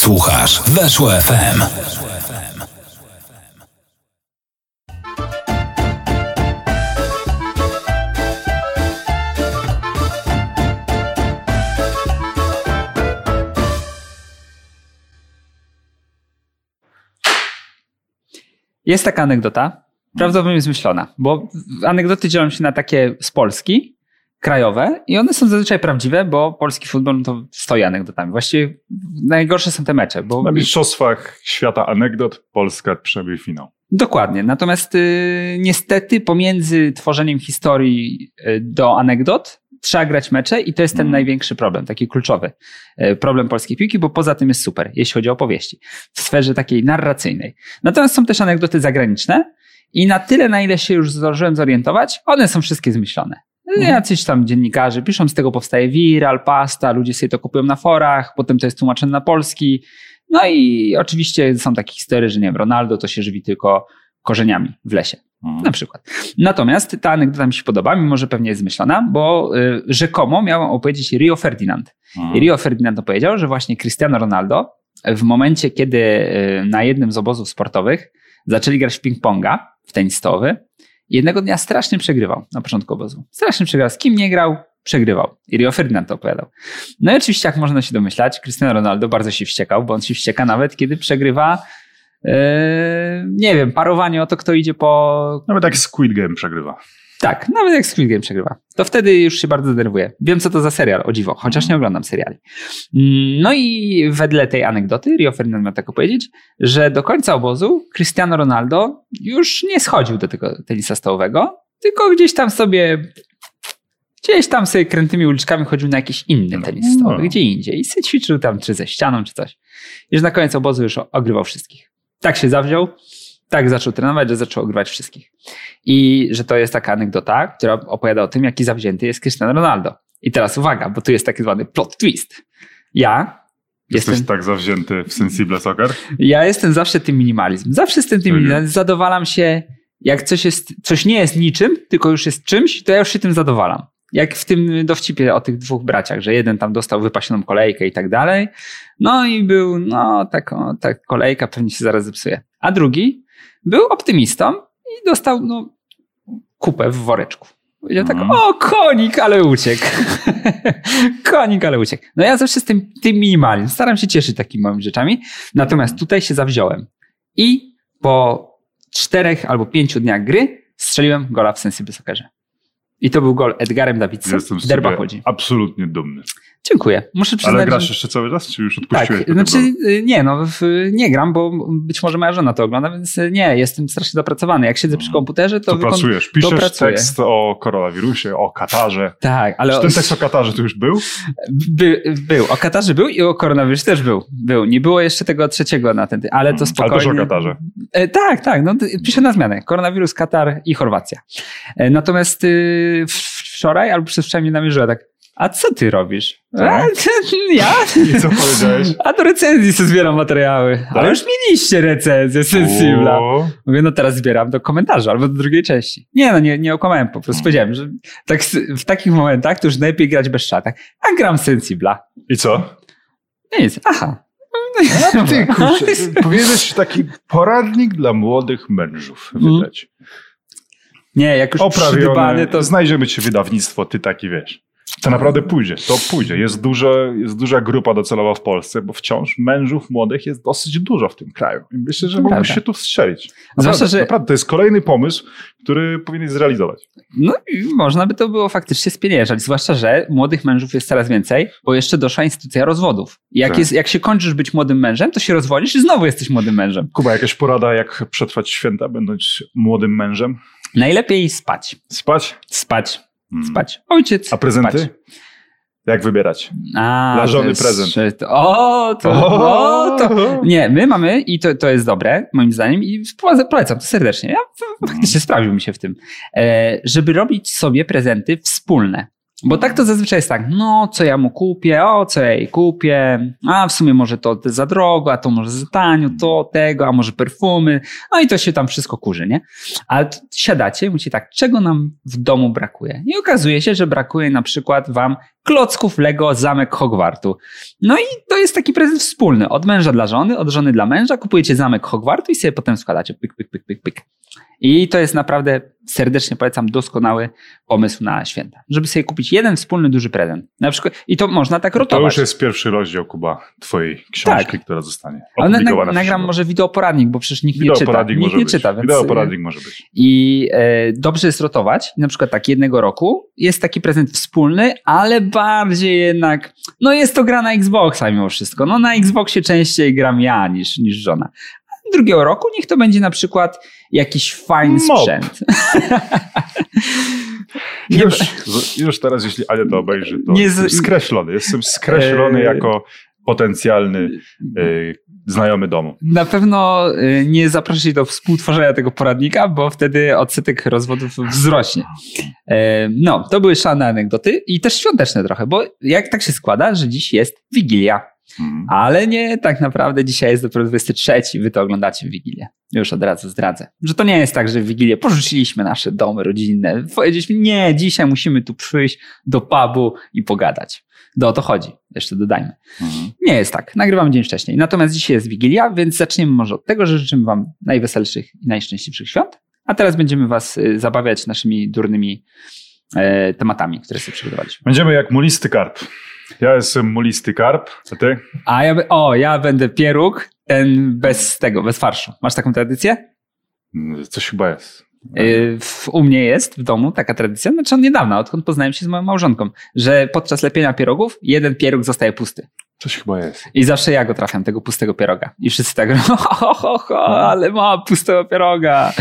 Słuchasz Weszło FM. Jest taka anegdota, prawdopodobnie zmyślona, bo anegdoty dzielą się na takie z Polski, krajowe i one są zazwyczaj prawdziwe, bo polski futbol no to stoi anegdotami. Właściwie najgorsze są te mecze. Bo... Na mistrzostwach świata anegdot Polska przebije finał. Dokładnie. Natomiast y, niestety pomiędzy tworzeniem historii y, do anegdot trzeba grać mecze i to jest ten Mm. największy problem, taki kluczowy y, problem polskiej piłki, bo poza tym jest super, jeśli chodzi o opowieści, w sferze takiej narracyjnej. Natomiast są też anegdoty zagraniczne i na tyle, na ile się już zdążyłem zorientować, one są wszystkie zmyślone. Mhm. Jacyś tam dziennikarze piszą, z tego powstaje viral, pasta, ludzie sobie to kupują na forach, potem to jest tłumaczone na polski. No i oczywiście są takie historie, że nie wiem, Ronaldo to się żywi tylko korzeniami w lesie. Mhm. Na przykład. Natomiast ta anegdota mi się podoba, mimo że pewnie jest zmyślona, bo y, rzekomo miał opowiedzieć Rio Ferdinand. Mhm. I Rio Ferdinand opowiedział, że właśnie Cristiano Ronaldo w momencie, kiedy y, na jednym z obozów sportowych zaczęli grać w ping-ponga, w tenis stołowy, jednego dnia strasznie przegrywał na początku obozu. Strasznie przegrywał. Z kim nie grał, przegrywał. I Rio Ferdinand to opowiadał. No i oczywiście, jak można się domyślać, Cristiano Ronaldo bardzo się wściekał, bo on się wścieka nawet, kiedy przegrywa yy, nie wiem, parowanie o to, kto idzie po Nawet jak Squid Game przegrywa. Tak, nawet jak Squid Game przegrywa. To wtedy już się bardzo denerwuję. Wiem, co to za serial, o dziwo, chociaż nie oglądam seriali. Mm, No i wedle tej anegdoty Rio Ferdinand miał tak powiedzieć, że do końca obozu Cristiano Ronaldo już nie schodził do tego tenisa stołowego, tylko gdzieś tam sobie gdzieś tam sobie krętymi uliczkami chodził na jakiś inny tenis stołowy, No. gdzie indziej i sobie ćwiczył tam czy ze ścianą, czy coś. I że na koniec obozu już ogrywał wszystkich. Tak się zawziął, tak zaczął trenować, że zaczął ogrywać wszystkich. I że to jest taka anegdota, która opowiada o tym, jaki zawzięty jest Cristiano Ronaldo. I teraz uwaga, bo tu jest taki zwany plot twist. Ja Jesteś jestem, tak zawzięty w Sensible Soccer? ja jestem zawsze tym minimalizm. Zawsze jestem tym minimalizm. Zadowalam się, jak coś, jest, coś nie jest niczym, tylko już jest czymś, to ja już się tym zadowalam. Jak w tym dowcipie o tych dwóch braciach, że jeden tam dostał wypasioną kolejkę i tak dalej. No i był, no, taką, ta kolejka pewnie się zaraz zepsuje. A drugi był optymistą i dostał, no, kupę w woreczku. Powiedział tak, Mhm. o konik, ale uciekł. konik, ale uciekł. No ja zawsze z tym, tym minimalizm. Staram się cieszyć takimi małymi rzeczami. Natomiast tutaj się zawziąłem. I po czterech albo pięciu dniach gry strzeliłem gola w Sensible Soccerze. I to był gol Edgarem Davidsem Derba chodzi. absolutnie dumny. Dziękuję. Muszę przyznać, Ale grasz jeszcze cały czas, czy już tak, odpuściłeś? tym znaczy y, nie, no w, nie gram, bo być może moja żona to ogląda, więc y, nie, jestem strasznie zapracowany. Jak siedzę przy komputerze, to, To wykon- pracujesz, piszesz pracuję. tekst o koronawirusie, o Katarze. Tak, ale Czy ten tekst o Katarze tu już był? By, był. O Katarze był i o koronawirusie też był. Był. Nie było jeszcze tego trzeciego na ten, ale to spokojnie. Ale też o Katarze. E, tak, tak. No, piszę na zmianę. Koronawirus, Katar i Chorwacja. E, natomiast w- wczoraj albo przedwczoraj mnie namierzyła tak, a co ty robisz? Tak? A, ja? I co powiedziałeś? A do recenzji sobie zbieram materiały. Ale już mieliście recenzję Sensibla. Mówię, no teraz zbieram do komentarza albo do drugiej części. Nie, no nie, nie okłamałem, po prostu Mm. powiedziałem, że tak, w takich momentach to już najlepiej grać bez szata. A gram Sensibla. I co? Nic, aha. A ty, kurczę, powinieneś taki poradnik dla młodych mężów Mm. wydać. Nie, jak już Oprawiony, przydybany, to... znajdziemy ci wydawnictwo, ty taki wiesz. To naprawdę pójdzie, to pójdzie. Jest, duże, jest duża grupa docelowa w Polsce, bo wciąż mężów młodych jest dosyć dużo w tym kraju. I myślę, że mógłbyś się tu wstrzelić. Zwłaszcza, Naprawdę, że- naprawdę, to jest kolejny pomysł, który powinieneś zrealizować. No i można by to było faktycznie spieniężać, zwłaszcza, że młodych mężów jest coraz więcej, bo jeszcze doszła instytucja rozwodów. Jak, Tak. jest, jak się kończysz być młodym mężem, to się rozwodzisz i znowu jesteś młodym mężem. Kuba, jakaś porada, jak przetrwać święta, będąc młodym mężem? Najlepiej spać. Spać? Spać. Hmm. Spać. Ojciec. A prezenty? Spać. Jak wybierać? A, Dla żony jest- prezent. to- O, to, o, to. Nie, my mamy i to, to jest dobre, moim zdaniem, i polecam to serdecznie. Ja faktycznie sprawdził mi się w tym, e, żeby robić sobie prezenty wspólne. Bo tak to zazwyczaj jest tak, no co ja mu kupię, o co ja jej kupię, a w sumie może to za drogo, a to może za tanio, to tego, a może perfumy, no i to się tam wszystko kurzy, nie? Ale siadacie i mówicie tak, czego nam w domu brakuje? I okazuje się, że brakuje na przykład wam klocków Lego Zamek Hogwartu. No i to jest taki prezent wspólny, od męża dla żony, od żony dla męża, kupujecie Zamek Hogwartu i sobie potem składacie, pyk, pyk, pyk, pyk, pyk. I to jest naprawdę, serdecznie polecam, doskonały pomysł na święta. Żeby sobie kupić jeden wspólny duży prezent. Na przykład, i to można tak To rotować. już jest pierwszy rozdział, Kuba, twojej książki, Tak. która zostanie Ale na, opublikowana. w nagram może wideoporadnik, bo przecież nikt nie czyta. Nikt może nie być. czyta, więc... Wideoporadnik może być. I e, dobrze jest rotować. Na przykład tak jednego roku jest taki prezent wspólny, ale bardziej jednak, no jest to gra na Xboxa mimo wszystko. No na Xboxie częściej gram ja niż, niż żona. Drugiego roku niech to będzie na przykład jakiś fajny Mop. sprzęt. Już, już teraz, jeśli Ania to obejrzy, to Nie z- skreślony. Jestem skreślony Eee. jako potencjalny e, znajomy domu. Na pewno y, nie zaprosić do współtworzenia tego poradnika, bo wtedy odsetek rozwodów wzrośnie. E, No, to były szalone anegdoty i też świąteczne trochę, bo jak tak się składa, że dziś jest Wigilia, Mhm. ale nie tak naprawdę dzisiaj jest dopiero 23, wy to oglądacie w Wigilię. Już od razu zdradzę, że to nie jest tak, że w Wigilię porzuciliśmy nasze domy rodzinne, powiedzieliśmy nie, dzisiaj musimy tu przyjść do pubu i pogadać. Do o to chodzi, jeszcze dodajmy. Mhm. Nie jest tak. Nagrywam dzień wcześniej. Natomiast dzisiaj jest Wigilia, więc zaczniemy może od tego, że życzymy Wam najweselszych i najszczęśliwszych świąt. A teraz będziemy Was y, zabawiać naszymi durnymi e, tematami, które sobie przygotowaliśmy. Będziemy jak mulisty karp. Ja jestem mulisty karp, a ty? A ja, o, ja będę pieróg, ten bez tego, bez farszu. Masz taką tradycję? Mm, Coś chyba jest. Y, w, u mnie jest w domu taka tradycja, znaczy od niedawna, odkąd poznałem się z moją małżonką, że podczas lepienia pierogów jeden pieróg zostaje pusty. Coś chyba jest. I zawsze ja go trafiam, tego pustego pieroga. I wszyscy tak robią, ho, ho, ho, ale ma pustego pieroga.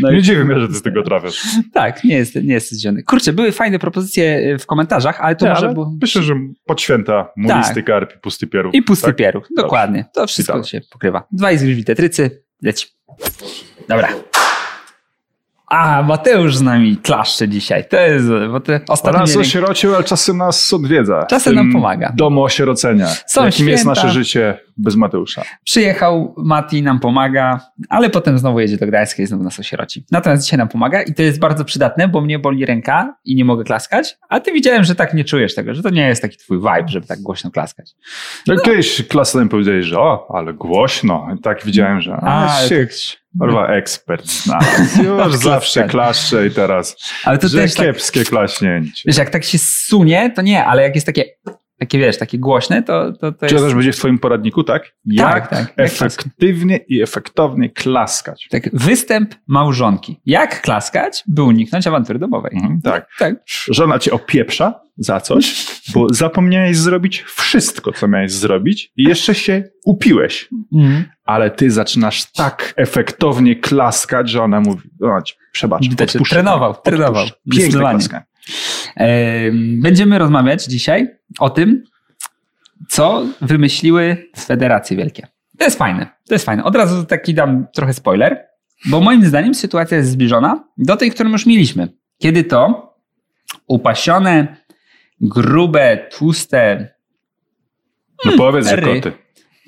No Nie i dziwi mnie, że ty z tego trafiasz. tak, nie jest, nie jest zdziwiony. Kurczę, były fajne propozycje y, w komentarzach, ale to Nie, może ale było... Myślę, że pod święta mulisty karp i pusty pieróg. I pusty tak? pieróg, dokładnie. To wszystko Witamy. się pokrywa. Dwa izgryźli tetrycy, leci. Dobra. A, Mateusz z nami klaszcze dzisiaj. To jest, bo te ostatnio... Nas osierocił, ale czasem nas odwiedza. Czasem nam pomaga. Domu osierocenia. Są Jakim jest święta. nasze życie bez Mateusza. Przyjechał, Mati nam pomaga, ale potem znowu jedzie do Gdańska i znowu nas osieroci. Natomiast dzisiaj nam pomaga i to jest bardzo przydatne, bo mnie boli ręka i nie mogę klaskać, a ty widziałem, że tak nie czujesz tego, że to nie jest taki twój vibe, żeby tak głośno klaskać. No. Kiedyś klasem powiedzieli, że o, ale głośno. I tak widziałem, że a, A, się Kurwa, ekspert znalazł. Już zawsze klaszcze i teraz, Ale to że też tak, kiepskie klaśnięcie. wiesz, jak tak się sunie, to nie, ale jak jest takie, takie wiesz, takie głośne, to, to, to Czy to jest... też będzie w twoim poradniku, tak? Jak tak. Jak efektywnie i efektownie klaskać. Tak, występ małżonki. Jak klaskać, by uniknąć awantury domowej. Mhm, tak. Tak. Żona cię opieprza za coś, bo zapomniałeś zrobić wszystko, co miałeś zrobić i jeszcze się upiłeś. Mhm. Ale ty zaczynasz tak efektownie klaskać, że ona mówi, o, ci- przebacz, Widać, odpuszczę, trenował, odpuszczę. trenował. Piękne klaskanie. Em, Będziemy rozmawiać dzisiaj o tym, co wymyśliły Federacje Wielkie. To jest fajne. To jest fajne. Od razu taki dam trochę spoiler, bo moim zdaniem sytuacja jest zbliżona do tej, którą już mieliśmy. Kiedy to upasione, grube, tłuste, No powiedz, że koty.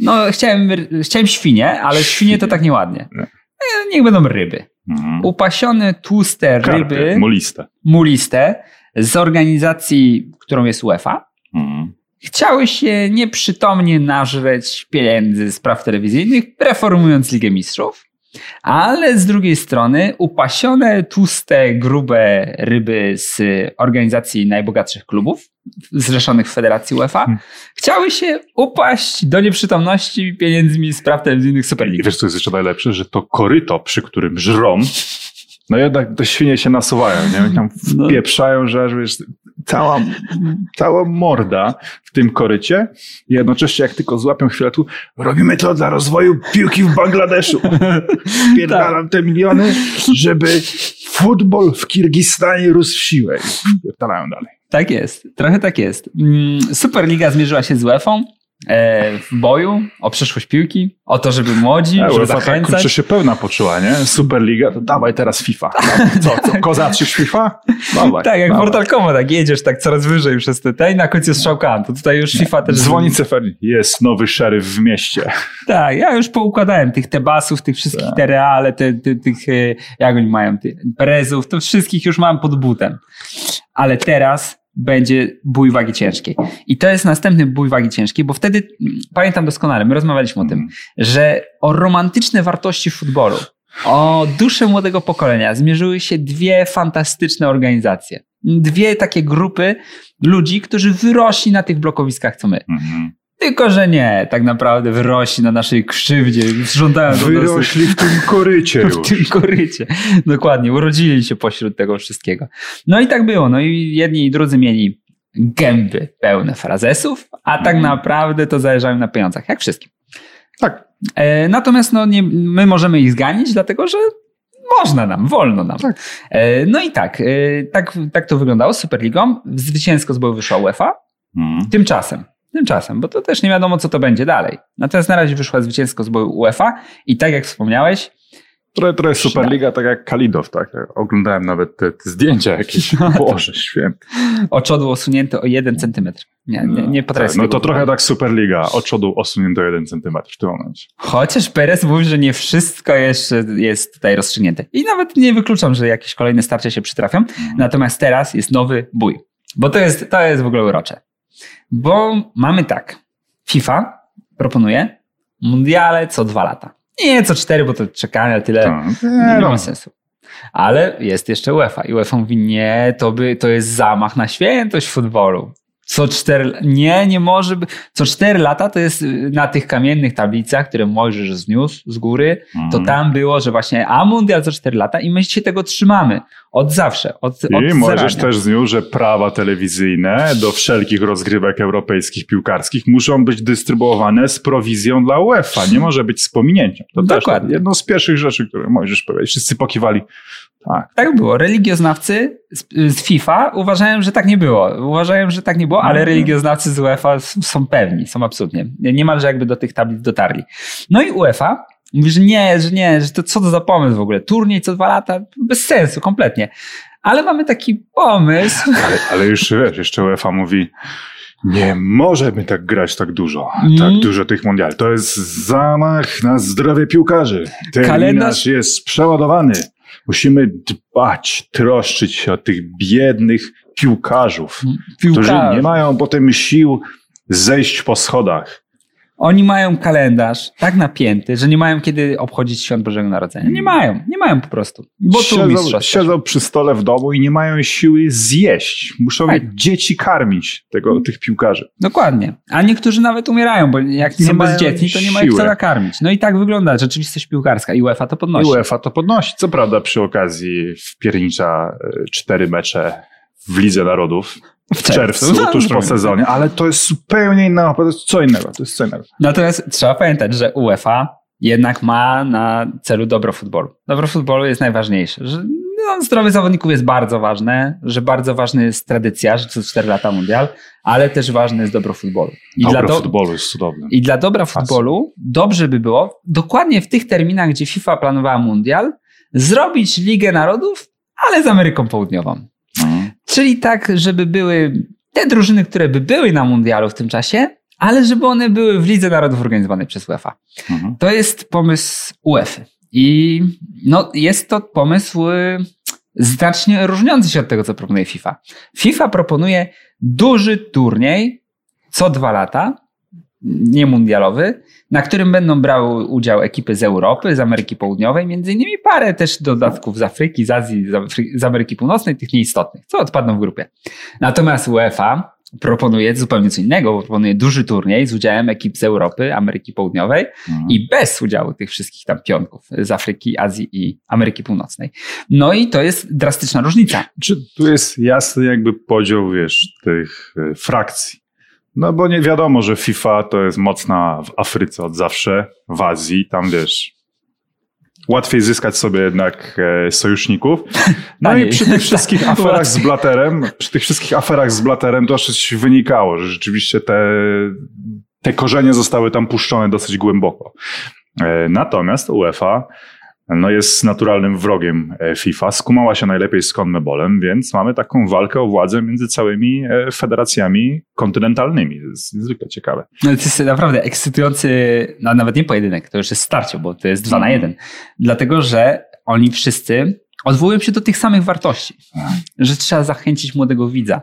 no chciałem, chciałem świnie, ale świnie to tak nieładnie. Nie. E, Niech będą ryby. Mhm. Upasione, tłuste Karpie, ryby, muliste. muliste, z organizacji, którą jest UEFA, Mhm. chciały się nieprzytomnie nażreć pieniędzy z praw telewizyjnych, reformując Ligę Mistrzów. Ale z drugiej strony upasione, tłuste, grube ryby z organizacji najbogatszych klubów zrzeszonych w Federacji UEFA Hmm. chciały się upaść do nieprzytomności pieniędzmi z praw telewizyjnych I Superligi. wiesz, co jest jeszcze najlepsze? Że to koryto, przy którym żrą, no jednak te świnie się nasuwają, nie? Tam No. wpieprzają, że aż wiesz, cała, cała morda w tym korycie i jednocześnie jak tylko złapią chwilę tu, robimy to dla rozwoju piłki w Bangladeszu. Pierdalam te miliony, żeby futbol w Kirgistanie rósł w siłę. Pierdalają dalej. Tak jest, trochę tak jest. Mm, Superliga zmierzyła się z UEFA w boju, o przyszłość piłki, o to, żeby młodzi, żeby zachęcać. kurczę się pełna poczuła, nie? Superliga, to dawaj teraz FIFA. Co, co kozaczysz FIFA? Dawaj, Tak, jak dawaj. Mortal Kombat, tak jedziesz tak coraz wyżej przez te, te i na końcu jest strzałka. To tutaj już FIFA też... Dzwoni Ceferni. Jest nowy szeryf w mieście. Tak, ja już poukładałem tych Tebasów, tych wszystkich Tak. te Reale, te, te, tych, e, jak oni mają, tych Perezów, to wszystkich już mam pod butem. Ale teraz będzie bój wagi ciężkiej. I to jest następny bój wagi ciężkiej, bo wtedy, mm, pamiętam doskonale, my rozmawialiśmy o tym, że o romantyczne wartości futbolu, o duszę młodego pokolenia zmierzyły się dwie fantastyczne organizacje. Dwie takie grupy ludzi, którzy wyrośli na tych blokowiskach, co my. Mhm. Tylko, że nie, tak naprawdę wyrośli na naszej krzywdzie, żądają Wyrośli w tym korycie w już. tym korycie. Dokładnie, urodzili się pośród tego wszystkiego. No i tak było. No i jedni i drudzy mieli gęby pełne frazesów, a tak Mhm. naprawdę to zależało im na pieniądzach, jak wszystkim. Tak. E, natomiast no, nie, my możemy ich zganić, dlatego że można nam, wolno nam. Tak. E, no i tak, e, tak, tak to wyglądało z Superligą. Zwycięsko z boju wyszła UEFA. Mhm. Tymczasem, tymczasem, bo to też nie wiadomo, co to będzie dalej. Natomiast na razie wyszła zwycięsko z boju UEFA i tak jak wspomniałeś, Trochę, trochę Superliga, tak jak Kalidow, tak? Oglądałem nawet te, te zdjęcia jakieś. Boże święty. oczodło osunięte o jeden centymetr. Nie, nie, nie potrafię Tak, no to trochę tak Superliga. Od przodu osunięto jeden centymetr w tym momencie. Chociaż Perez mówi, że nie wszystko jeszcze jest tutaj rozstrzygnięte. I nawet nie wykluczam, że jakieś kolejne starcia się przytrafią. Mhm. Natomiast teraz jest nowy bój. Bo to jest, to jest w ogóle urocze. Bo mamy tak. FIFA proponuje mundiale co dwa lata. Nie co cztery, bo to czekania tyle. Tak. Nie, ma no. sensu. Ale jest jeszcze UEFA i UEFA mówi, nie, to, by, to jest zamach na świętość futbolu. Co cztery, nie, nie może być. Co cztery lata to jest y, na tych kamiennych tablicach, które Mojżesz zniósł z góry, to Mhm. tam było, że właśnie a mundial co cztery lata i my się tego trzymamy. Od zawsze. Od, od I możesz zarania. też zniósł, że prawa telewizyjne do wszelkich rozgrywek europejskich piłkarskich muszą być dystrybuowane z prowizją dla UEFA. Nie może być z pominięciem. To Dokładnie. też jedną z pierwszych rzeczy, które możesz powiedzieć. Wszyscy pokiwali. Tak. Tak było. Religioznawcy z, z FIFA uważają, że tak nie było. Uważają, że tak nie było, ale Mhm. religioznawcy z UEFA są pewni, są absolutnie. Niemalże jakby do tych tablic dotarli. No i UEFA mówi, że nie, że nie, że to co to za pomysł w ogóle? Turniej co dwa lata? Bez sensu, kompletnie. Ale mamy taki pomysł. Ale, ale już wiesz, jeszcze UEFA mówi, nie możemy tak grać tak dużo, Mm. tak dużo tych mundiali. To jest zamach na zdrowie piłkarzy. Terminarz Kalendarz- jest przeładowany. Musimy dbać, troszczyć się o tych biednych piłkarzów, którzy Piłkarze. nie mają potem sił zejść po schodach. Oni mają kalendarz tak napięty, że nie mają kiedy obchodzić świąt Bożego Narodzenia. Nie mają, nie mają po prostu. Bo tu siedzą, siedzą przy stole w domu i nie mają siły zjeść. Muszą Tak. dzieci karmić tego, tych piłkarzy. Dokładnie. A niektórzy nawet umierają, bo jak nie są bezdzietni, to nie mają kto nakarmić. No i tak wygląda rzeczywistość piłkarska i UEFA to I podnosi. UEFA to podnosi. Co prawda przy okazji wpiernicza e, cztery mecze w Lidze Narodów w czerwcu, No, tuż po sezonie, ale to jest zupełnie inna, to jest co innego, to jest co innego. Natomiast trzeba pamiętać, że UEFA jednak ma na celu dobro futbolu. Dobro futbolu jest najważniejsze. Że no, zdrowie zawodników jest bardzo ważne, że bardzo ważna jest tradycja, że co 4 lata mundial, ale też ważne jest dobro futbolu. I Dobro do- futbolu jest cudowne. I dla dobra futbolu dobrze by było dokładnie w tych terminach, gdzie FIFA planowała mundial, zrobić Ligę Narodów, ale z Ameryką Południową. Czyli tak, żeby były te drużyny, które by były na mundialu w tym czasie, ale żeby one były w Lidze Narodów organizowanej przez UEFA. Mhm. To jest pomysł UEFA. I no, jest to pomysł y, znacznie różniący się od tego, co proponuje FIFA. FIFA proponuje duży turniej co dwa lata, niemundialowy, na którym będą brały udział ekipy z Europy, z Ameryki Południowej, między innymi parę też dodatków z Afryki, z Azji, z, Ameryki Północnej, tych nieistotnych, co odpadną w grupie. Natomiast UEFA proponuje zupełnie co innego, proponuje duży turniej z udziałem ekip z Europy, Ameryki Południowej, Mhm. i bez udziału tych wszystkich tam pionków z Afryki, Azji i Ameryki Północnej. No i to jest drastyczna różnica. Czy tu jest jasny jakby podział, wiesz, tych e, frakcji? No bo nie wiadomo, że FIFA to jest mocna w Afryce od zawsze, w Azji, tam wiesz, łatwiej zyskać sobie jednak e, sojuszników. No Taniej. i przy tych wszystkich Tak, aferach z. Blaterem, przy tych wszystkich aferach z Blaterem to też wynikało, że rzeczywiście te te korzenie zostały tam puszczone dosyć głęboko. E, natomiast UEFA no jest naturalnym wrogiem e, FIFA. Skumała się najlepiej z CONMEBOLem, więc mamy taką walkę o władzę między całymi e, federacjami kontynentalnymi. To jest niezwykle ciekawe. No, to jest naprawdę ekscytujący, no, nawet nie pojedynek, to już jest starcie, bo to jest dwa na jeden. Dlatego, że oni wszyscy odwołują się do tych samych wartości, że trzeba zachęcić młodego widza,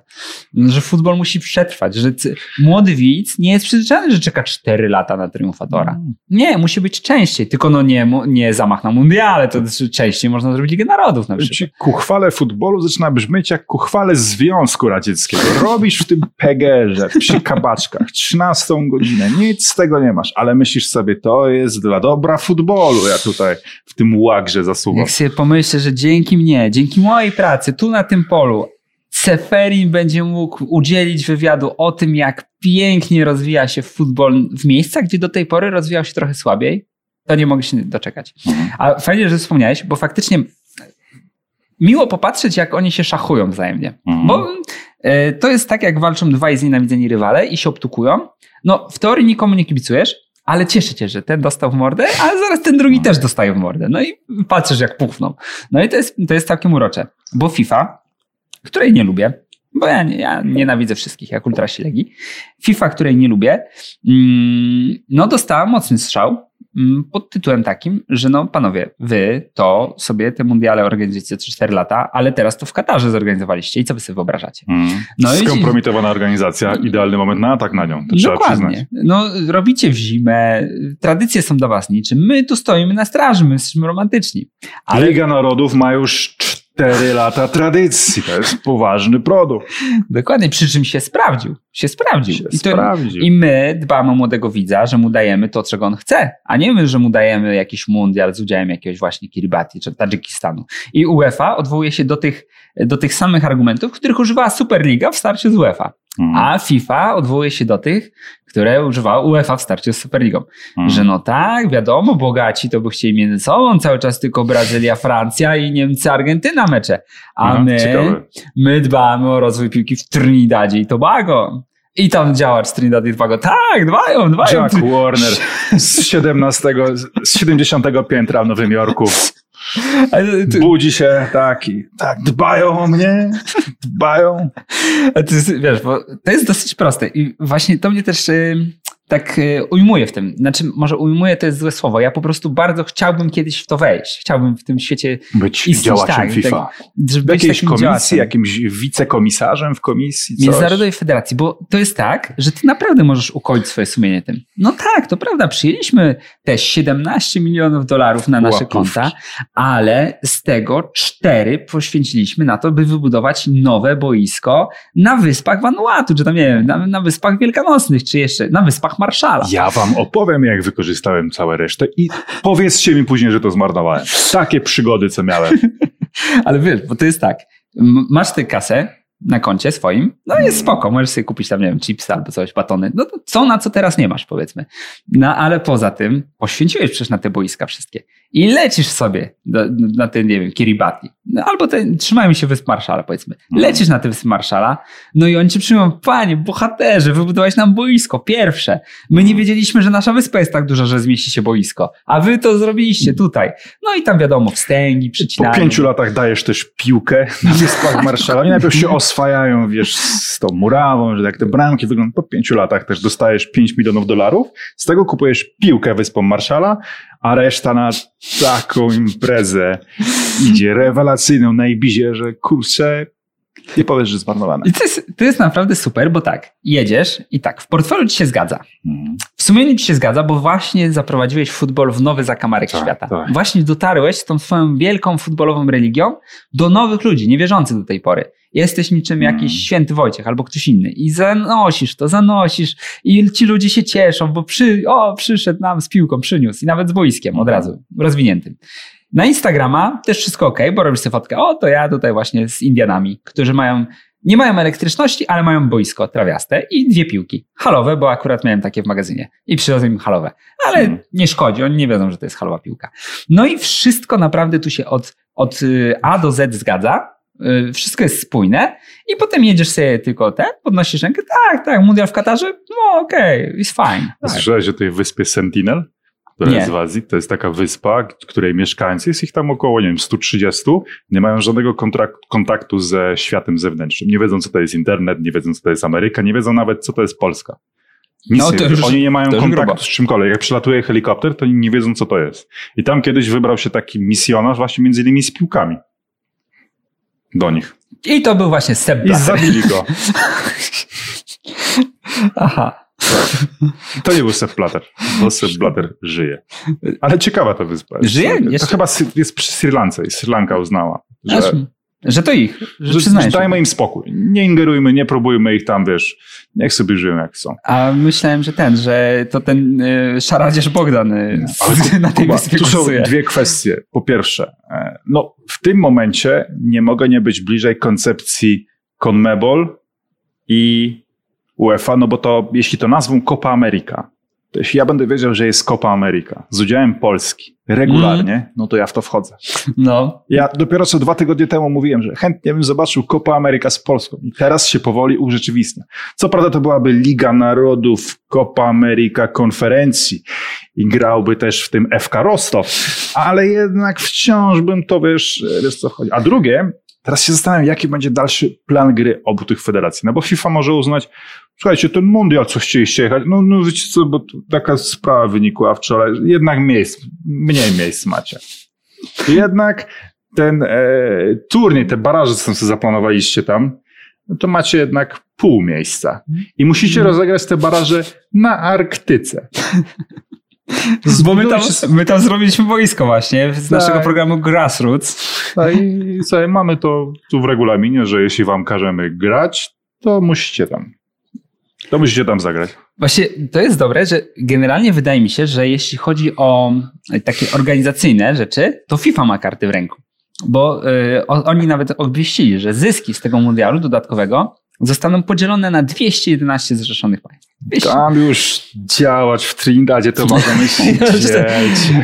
że futbol musi przetrwać, że młody widz nie jest przyzwyczajony, że czeka 4 lata na triumfatora. Nie, musi być częściej, tylko no nie, nie zamach na mundiale, to częściej można zrobić Ligę Narodów na przykład. Ku chwale futbolu zaczyna brzmieć jak ku chwale Związku Radzieckiego. Robisz w tym pegerze, przy kabaczkach, 13 godzinę, nic z tego nie masz, ale myślisz sobie, to jest dla dobra futbolu, ja tutaj w tym łagrze zasuwam. Jak sobie pomyślę, że dzięki mnie, dzięki mojej pracy tu na tym polu, Seferin będzie mógł udzielić wywiadu o tym, jak pięknie rozwija się futbol w miejscach, gdzie do tej pory rozwijał się trochę słabiej, to nie mogę się doczekać. A fajnie, że wspomniałeś, bo faktycznie miło popatrzeć, jak oni się szachują wzajemnie. Mhm. Bo e, to jest tak, jak walczą dwaj znienawidzeni rywale i się obtukują. No, w teorii nikomu nie kibicujesz, ale cieszę cię, że ten dostał w mordę, ale zaraz ten drugi też dostaje w mordę. No i patrzysz, jak puchną. No i to jest, to jest całkiem urocze, bo FIFA, której nie lubię, bo ja, ja nienawidzę wszystkich, jak ultra ślegi. FIFA, której nie lubię, mm, no dostała mocny strzał pod tytułem takim, że no panowie, wy to sobie te mundiale organizujecie 3-4 lata, ale teraz to w Katarze zorganizowaliście i co wy sobie wyobrażacie? Mm. No Skompromitowana i... organizacja, idealny moment na atak na nią, to trzeba przyznać. No robicie w zimę, tradycje są do was niczym, my tu stoimy na straży, my jesteśmy romantyczni. Ale... Liga Narodów ma już Cztery lata tradycji, to jest poważny produkt. Dokładnie, przy czym się sprawdził. Się sprawdził. Się I, to, sprawdził. I my dbamy o młodego widza, że mu dajemy to, czego on chce, a nie my, że mu dajemy jakiś mundial z udziałem jakiegoś właśnie Kiribati czy Tadżykistanu. I UEFA odwołuje się do tych, do tych samych argumentów, których używała Superliga w starciu z UEFA. Mhm. A FIFA odwołuje się do tych, które używała UEFA w starciu z Superligą. Mhm. Że no tak, wiadomo, bogaci to by chcieli między sobą cały czas tylko Brazylia, Francja i Niemcy, Argentyna mecze. A mhm, my, my dbamy o rozwój piłki w Trinidadzie i Tobago. I tam działacz Trinidad i Tobago, tak, dbają, dbają. Jack Warner z 17, z 70 piętra w Nowym Jorku. Budzi się taki, tak, dbają o mnie, dbają. A jest, wiesz, bo to jest dosyć proste. I właśnie to mnie też tak e, ujmuję w tym. Znaczy, może ujmuję to jest złe słowo. Ja po prostu bardzo chciałbym kiedyś w to wejść. Chciałbym w tym świecie być istnieć, działaczem tak, FIFA. Tak, w jakiejś komisji, działaczem. jakimś wicekomisarzem w komisji. Coś. Międzynarodowej Federacji, bo to jest tak, że ty naprawdę możesz ukończyć swoje sumienie tym. No tak, to prawda, przyjęliśmy te 17 milionów dolarów na nasze Łapówki. konta, ale z tego cztery poświęciliśmy na to, by wybudować nowe boisko na wyspach Vanuatu, czy tam nie wiem, na, na wyspach Wielkanocnych, czy jeszcze na wyspach Marszala. Ja wam opowiem, jak wykorzystałem całą resztę i powiedzcie mi później, że to zmarnowałem. Takie przygody, co miałem. Ale wiesz, bo to jest tak, masz tę kasę, na koncie swoim, no jest spoko, możesz sobie kupić tam, nie wiem, chipsy albo coś, batony, no to co na co teraz nie masz, powiedzmy. No ale poza tym poświęciłeś przecież na te boiska wszystkie i lecisz sobie do, na ten, nie wiem, Kiribati, no, albo ten, trzymają się Wysp Marszala, powiedzmy. Mhm. Lecisz na te Wyspy Marszala, no i oni ci przyjmą, panie, bohaterze, wybudowałeś nam boisko, pierwsze. My nie wiedzieliśmy, że nasza wyspa jest tak duża, że zmieści się boisko, a wy to zrobiliście tutaj. No i tam wiadomo, wstęgi, przycinanie. Po pięciu latach dajesz też piłkę na Wyspach Marszala. Oni najpierw się oswajają, wiesz, z tą murawą, że jak te bramki wyglądają. Po pięciu latach też dostajesz 5 milionów dolarów, z tego kupujesz piłkę Wyspom Marszala, a reszta na taką imprezę idzie rewelacyjną na Ibizie, że kurczę, nie powiesz, że zmarnowane. I to jest, to jest naprawdę super, bo tak, jedziesz i tak, w portfelu ci się zgadza. Hmm. W sumieniu ci się zgadza, bo właśnie zaprowadziłeś futbol w nowy zakamarek tak, świata. Tak. Właśnie dotarłeś z tą swoją wielką futbolową religią do nowych ludzi, niewierzących do tej pory. Jesteś niczym jakiś hmm. święty Wojciech albo ktoś inny i zanosisz to, zanosisz i ci ludzie się cieszą, bo przy, o, przyszedł nam z piłką, przyniósł i nawet z boiskiem od razu, rozwiniętym. Na Instagrama też wszystko ok, bo robisz sobie fotkę, o to ja tutaj właśnie z Indianami, którzy mają, nie mają elektryczności, ale mają boisko trawiaste i dwie piłki. Halowe, bo akurat miałem takie w magazynie i przywiozłem im halowe. Ale hmm. nie szkodzi, oni nie wiedzą, że to jest halowa piłka. No i wszystko naprawdę tu się od, od y, A do Z zgadza, wszystko jest spójne i potem jedziesz sobie tylko ten, podnosisz rękę, tak, tak, mundial w Katarze, no okej, okay, jest fine. Tak. Słyszałeś o tej wyspie Sentinel? która Nie. jest w Azji. To jest taka wyspa, której mieszkańcy, jest ich tam około, nie wiem, 130, nie mają żadnego kontrakt, kontaktu ze światem zewnętrznym. Nie wiedzą, co to jest internet, nie wiedzą, co to jest Ameryka, nie wiedzą nawet, co to jest Polska. Nic No, nie to wiedzą. już- Oni nie mają kontaktu grubo. z czymkolwiek. Jak przylatuje helikopter, to oni nie wiedzą, co to jest. I tam kiedyś wybrał się taki misjonarz właśnie między innymi z piłkami. Do nich. I to był właśnie Sepp I Blatter. zabili go. Aha. To nie był Sepp Blatter, bo Sepp Blatter żyje. Ale ciekawa ta wyspa. Żyje? To Jeszcze- chyba jest przy Sri Lance i Sri Lanka uznała, że, Że, że to ich, że, że, dajmy im spokój. Nie ingerujmy, nie próbujmy ich tam, wiesz, niech sobie żyją jak chcą. A myślałem, że ten, że to ten y, szaradzież Bogdan y, ale na tej Kuba, wyspie tu są kursuje. dwie kwestie. Po pierwsze, e, no w tym momencie nie mogę nie być bliżej koncepcji CONMEBOL i UEFA, no bo to, jeśli to nazwą Copa America, to jeśli ja będę wiedział, że jest Copa America z udziałem Polski regularnie, no to ja w to wchodzę. No, Ja dopiero co dwa tygodnie temu mówiłem, że chętnie bym zobaczył Copa America z Polską i teraz się powoli urzeczywistnia. Co prawda to byłaby Liga Narodów, Copa America konferencji i grałby też w tym FK Rostow, ale jednak wciąż bym to, wiesz, wiesz co chodzi. A drugie, teraz się zastanawiam, jaki będzie dalszy plan gry obu tych federacji, no bo FIFA może uznać, słuchajcie, ten mundial, co chcieliście jechać, no, no wiecie co, bo taka sprawa wynikła wczoraj, jednak miejsc, mniej miejsc macie. Jednak ten e, turniej, te baraże, co sobie zaplanowaliście tam, no to macie jednak pół miejsca. I musicie rozegrać te baraże na Arktyce. bo my tam, Zbudujcie- my tam zrobiliśmy boisko właśnie z Tak. naszego programu Grassroots. No i sobie mamy to tu w regulaminie, że jeśli wam każemy grać, to musicie tam. To musicie tam zagrać. Właśnie to jest dobre, że generalnie wydaje mi się, że jeśli chodzi o takie organizacyjne rzeczy, to FIFA ma karty w ręku. Bo y, oni nawet obwieścili, że zyski z tego mundialu dodatkowego zostaną podzielone na 211 zrzeszonych państw. 200. Tam już działać w Trindadzie to możemy siedzieć.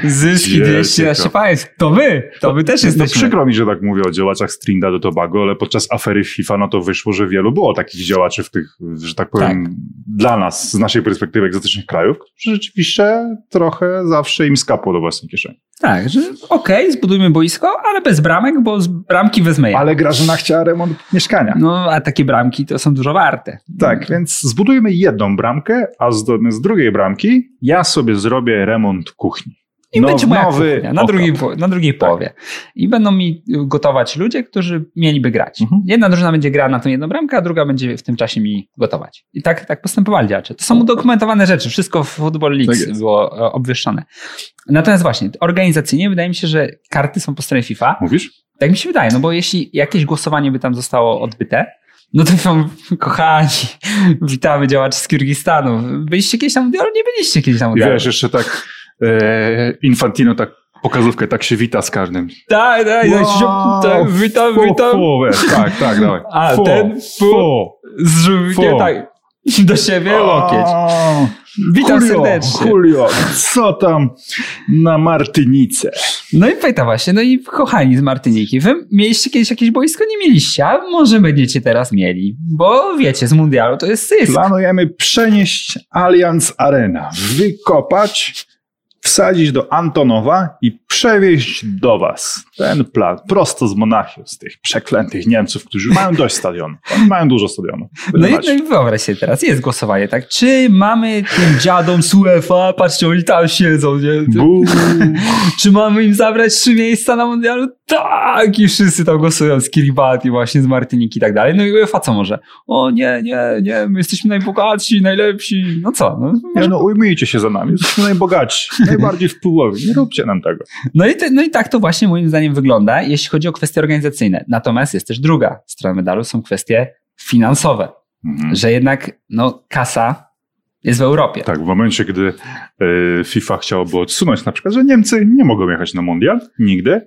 Zyski Wiecie 211 to. państw. To my, to my też No jesteśmy. przykro mi, że tak mówię o działaczach z Trinidad do Tobago, ale podczas afery FIFA no to wyszło, że wielu było takich działaczy w tych, że tak powiem, dla nas, z naszej perspektywy egzotycznych krajów, którzy rzeczywiście trochę zawsze im skapło do własnej kieszeni. Tak, że okej, zbudujmy boisko, ale bez bramek, bo z bramki wezmę ja. Ale Grażyna chciała remont mieszkania. No, a takie bramki to są dużo warte. Tak, więc zbudujemy jedną bramkę, a z, z drugiej bramki ja sobie zrobię remont kuchni. I No- będzie moja nowy kuchnia na drugiej, na drugiej połowie. I będą mi gotować ludzie, którzy mieliby grać. Mhm. Jedna drużyna będzie grała na tą jedną bramkę, a druga będzie w tym czasie mi gotować. I tak, tak postępowali działacze. To są udokumentowane rzeczy. Wszystko w Football Tak Leagues jest. było e, obwieszczone. Natomiast właśnie, organizacyjnie wydaje mi się, że karty są po stronie FIFA. Mówisz? Tak mi się wydaje, no bo jeśli jakieś głosowanie by tam zostało odbyte, no to wam, kochani, witamy działaczy z Kirgistanu. Byliście kiedyś na mundialu? Nie byliście kiedyś I mundialu. wiesz, jeszcze tak e, Infantino tak pokazówkę, tak się wita z każdym. Tak, tak, tak, Wow, tak, witam, fu, witam. Wiesz, tak, tak, dawaj. A, fu, ten fu. Z żółwiem, tak. Do siebie łokieć. Witam Julio, serdecznie. Julio, co tam na Martynice? No i pyta właśnie, no i kochani z Martyniki, wy mieliście kiedyś jakieś boisko? Nie mieliście, a może będziecie teraz mieli, bo wiecie, z mundialu to jest zysk. Planujemy przenieść Allianz Arena, wykopać, wsadzić do Antonowa i przewieźć do was. Ten plan, prosto z Monachium, z tych przeklętych Niemców, którzy mają dość stadionu. Oni mają dużo stadionów. No i, no i wyobraź sobie teraz, jest głosowanie, tak? Czy mamy tym dziadom z UEFA, patrzcie, oni tam siedzą, nie? Czy mamy im zabrać trzy miejsca na mundialu? Tak! I wszyscy tam głosują z Kiribati, właśnie z Martyniki i tak dalej. No i UEFA co może? O nie, nie, nie, my jesteśmy najbogatsi, najlepsi. No co? No, może... no ujmijcie się za nami, jesteśmy najbogatsi, najbardziej wpływowi, nie róbcie nam tego. no, i te, no i tak to właśnie moim zdaniem wygląda, jeśli chodzi o kwestie organizacyjne. Natomiast jest też druga strona medalu, są kwestie finansowe. Mhm. Że jednak no, kasa jest w Europie. Tak, w momencie, gdy e, FIFA chciałoby odsunąć na przykład, że Niemcy nie mogą jechać na mundial nigdy,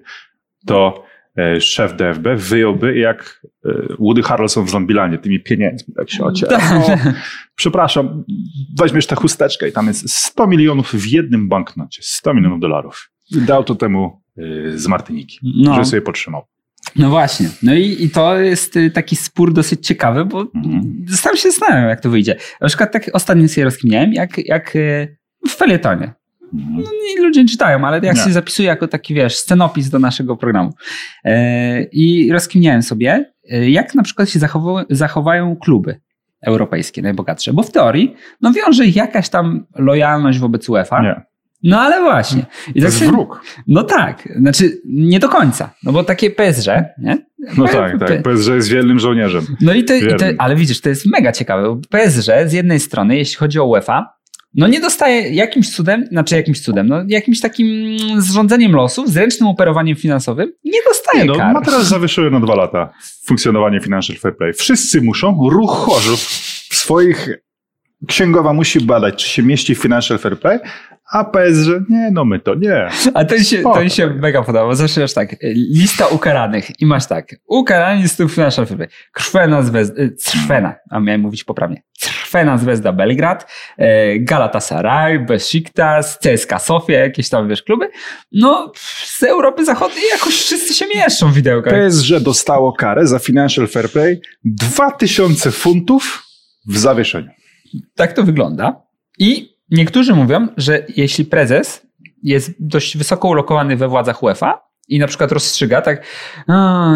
to e, szef DFB wyjąłby jak e, Woody Harrelson w Zombielandzie tymi pieniędzmi, tak się ociera. No, przepraszam, weźmiesz tę chusteczkę i tam jest 100 milionów w jednym banknocie, 100 milionów dolarów. Dał to temu e, z Martyniki, No. że sobie potrzymał. No właśnie. No i, i to jest y, taki spór dosyć ciekawy, bo Mhm. sam się zastanawiam, jak to wyjdzie. Na przykład tak ostatnio sobie rozkminiałem, jak, jak y, w felietonie. No, nie ludzie nie czytają, ale jak Nie. się zapisuje jako taki, wiesz, scenopis do naszego programu. E, I rozkminiałem sobie, e, jak na przykład się zachowa- zachowają kluby europejskie, najbogatsze. Bo w teorii, no wiąże ich jakaś tam lojalność wobec UEFA. Nie, No ale właśnie. I to tak jest wróg. No tak, znaczy nie do końca. No bo takie PSG, nie? No P- tak, tak. Że jest wielnym żołnierzem. no i to, i to, ale widzisz, to jest mega ciekawe. bo PSG z jednej strony, jeśli chodzi o UEFA, no nie dostaje jakimś cudem, znaczy jakimś cudem, no jakimś takim zrządzeniem losów, zręcznym operowaniem finansowym, nie dostaje Nie, no, kar. ma teraz zawieszyły na dwa lata funkcjonowanie Financial Fair Play. Wszyscy muszą, ruch chorzów w swoich księgowa musi badać, czy się mieści w Financial Fair Play, a PSG, nie, no my to nie. A to mi się, Spoko, mi się mega podoba, bo zawsze masz tak, lista ukaranych i masz tak, ukarani z tych financial fair play. Krwena Zvezda, y, Crwena, a miałem mówić poprawnie, Crwena Zvezda Belgrad, e, Galatasaray, Besiktas, CSKA Sofia, jakieś tam, wiesz, kluby. No, z Europy Zachodniej jakoś wszyscy się mieszczą w widełkach. PSG dostało karę za Financial Fair Play 2000 funtów w zawieszeniu. Tak to wygląda. I niektórzy mówią, że jeśli prezes jest dość wysoko ulokowany we władzach UEFA i na przykład rozstrzyga tak,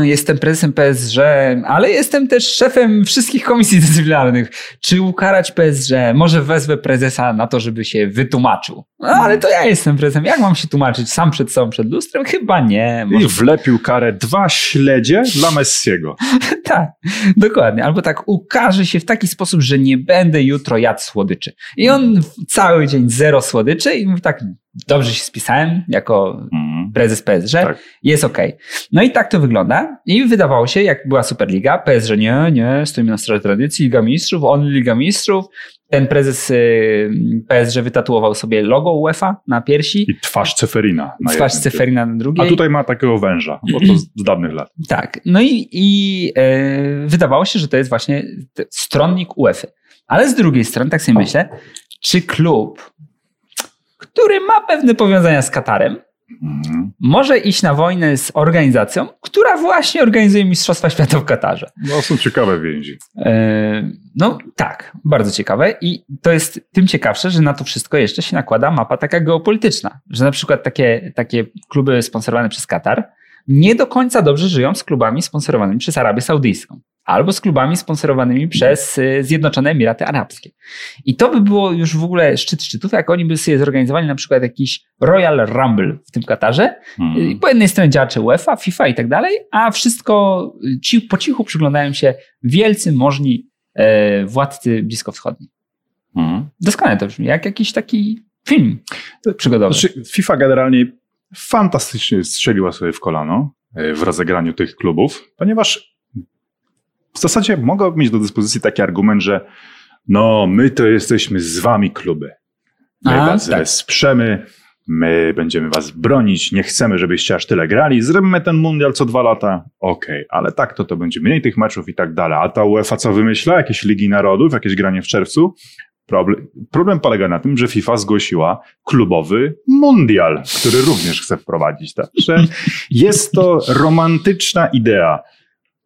jestem prezesem PSG, ale jestem też szefem wszystkich komisji dyscyplinarnych. Czy ukarać PSG? Może wezwę prezesa na to, żeby się wytłumaczył. No, ale to ja jestem prezesem. Jak mam się tłumaczyć sam przed sobą, przed lustrem? Chyba nie. Może I wlepił karę dwa śledzie dla Messiego. tak, dokładnie. Albo tak ukaże się w taki sposób, że nie będę jutro jadł słodyczy. I on cały dzień zero słodyczy i mówi tak, dobrze się spisałem jako Mhm. prezes PSG, Tak. jest okej. No i tak to wygląda. I wydawało się, jak była Superliga, PSG nie, nie, stoimy na straży tradycji, Liga Mistrzów, on Liga Mistrzów. Ten prezes y, PSG wytatuował sobie logo UEFA na piersi, I twarz Ceferina. na twarz jednym. Ceferina na drugiej. A tutaj ma takiego węża, bo to z dawnych lat. Tak. No i, i e, wydawało się, że to jest właśnie stronnik UEFA. Ale z drugiej strony, tak sobie myślę, czy klub, który ma pewne powiązania z Katarem, Mhm. może iść na wojnę z organizacją, która właśnie organizuje Mistrzostwa Świata w Katarze. No są ciekawe więzi. E, No tak, bardzo ciekawe i to jest tym ciekawsze, że na to wszystko jeszcze się nakłada mapa taka geopolityczna, że na przykład takie, takie kluby sponsorowane przez Katar nie do końca dobrze żyją z klubami sponsorowanymi przez Arabię Saudyjską albo z klubami sponsorowanymi przez y, Zjednoczone Emiraty Arabskie. I to by było już w ogóle szczyt szczytów, jak oni by sobie zorganizowali na przykład jakiś Royal Rumble w tym Katarze i Mhm. po jednej stronie działacze UEFA, FIFA i tak dalej, a wszystko y, ci, po cichu przyglądają się wielcy, możni e, władcy bliskowschodni. Mhm. Doskonale to brzmi, jak jakiś taki film przygodowy. Znaczy, FIFA generalnie fantastycznie strzeliła sobie w kolano e, w rozegraniu tych klubów, ponieważ w zasadzie mogła mieć do dyspozycji taki argument, że no, my to jesteśmy z wami kluby. My A, was tak. wesprzemy, my będziemy was bronić, nie chcemy, żebyście aż tyle grali, zrobimy ten mundial co dwa lata, okej, ale tak to to będzie mniej tych meczów i tak dalej. A ta UEFA co wymyśla? Jakieś Ligi Narodów, jakieś granie w czerwcu? Problem, problem polega na tym, że FIFA zgłosiła klubowy mundial, który również chce wprowadzić. Także jest to romantyczna idea.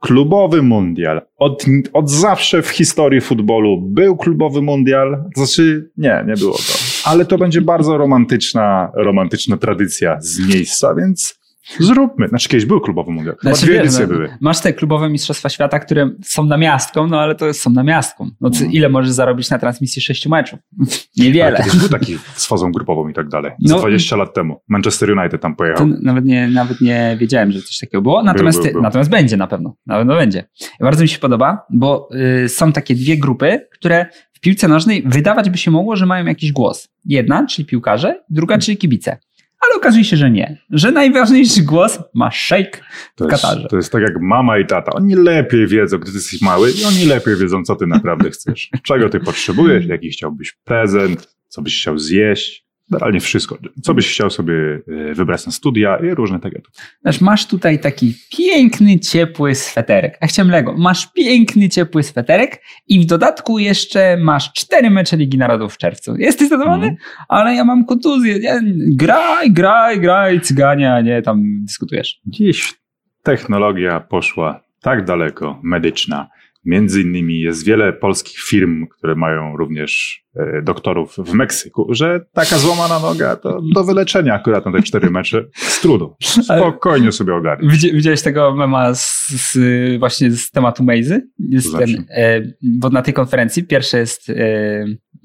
Klubowy mundial. Od, od zawsze w historii futbolu był klubowy mundial. Znaczy, nie, nie było to. Ale to będzie bardzo romantyczna, romantyczna tradycja z miejsca, więc zróbmy. Znaczy, kiedyś był klubowy mundial. Chyba Znaczy, dwie wiesz, no, były. Masz te klubowe mistrzostwa świata, które są na miastką, no ale to są na miastką. No, Mhm. ile możesz zarobić na transmisji sześciu meczów? Ale Niewiele. kiedyś był taki z fazą grupową i tak dalej. No. 20 lat temu. Manchester United tam pojechał. nawet nie, nawet nie wiedziałem, że coś takiego było. Natomiast, był, był. natomiast będzie na pewno. Na pewno będzie. Bardzo mi się podoba, bo y, są takie dwie grupy, które w piłce nożnej wydawać by się mogło, że mają jakiś głos. Jedna, czyli piłkarze, druga, czyli kibice. Ale okazuje się, że nie. Że najważniejszy głos ma szejk w To jest, Katarze. to jest tak jak mama i tata. Oni lepiej wiedzą, gdy ty jesteś mały i oni lepiej wiedzą, co ty naprawdę chcesz. Czego ty potrzebujesz, jaki chciałbyś prezent, co byś chciał zjeść. Generalnie wszystko. Co byś chciał sobie e, wybrać na studia i różne tego. Znaczy, masz tutaj taki piękny, ciepły sweterek. A chciałem Lego. Masz piękny, ciepły sweterek i w dodatku jeszcze masz cztery mecze Ligi Narodów w czerwcu. Jesteś zadowolony? Mhm. Ale ja mam kontuzję. Nie? Graj, graj, graj, cygania, nie tam dyskutujesz. Gdzieś technologia poszła tak daleko, medyczna. Między innymi jest wiele polskich firm, które mają również e, doktorów w Meksyku, że taka złamana noga to do wyleczenia akurat na te cztery mecze z trudu. Spokojnie sobie ogarnij. Widzi- Widziałeś tego mema z, z, właśnie z tematu Mazy? Jest ten, e, bo na tej konferencji pierwszy jest e,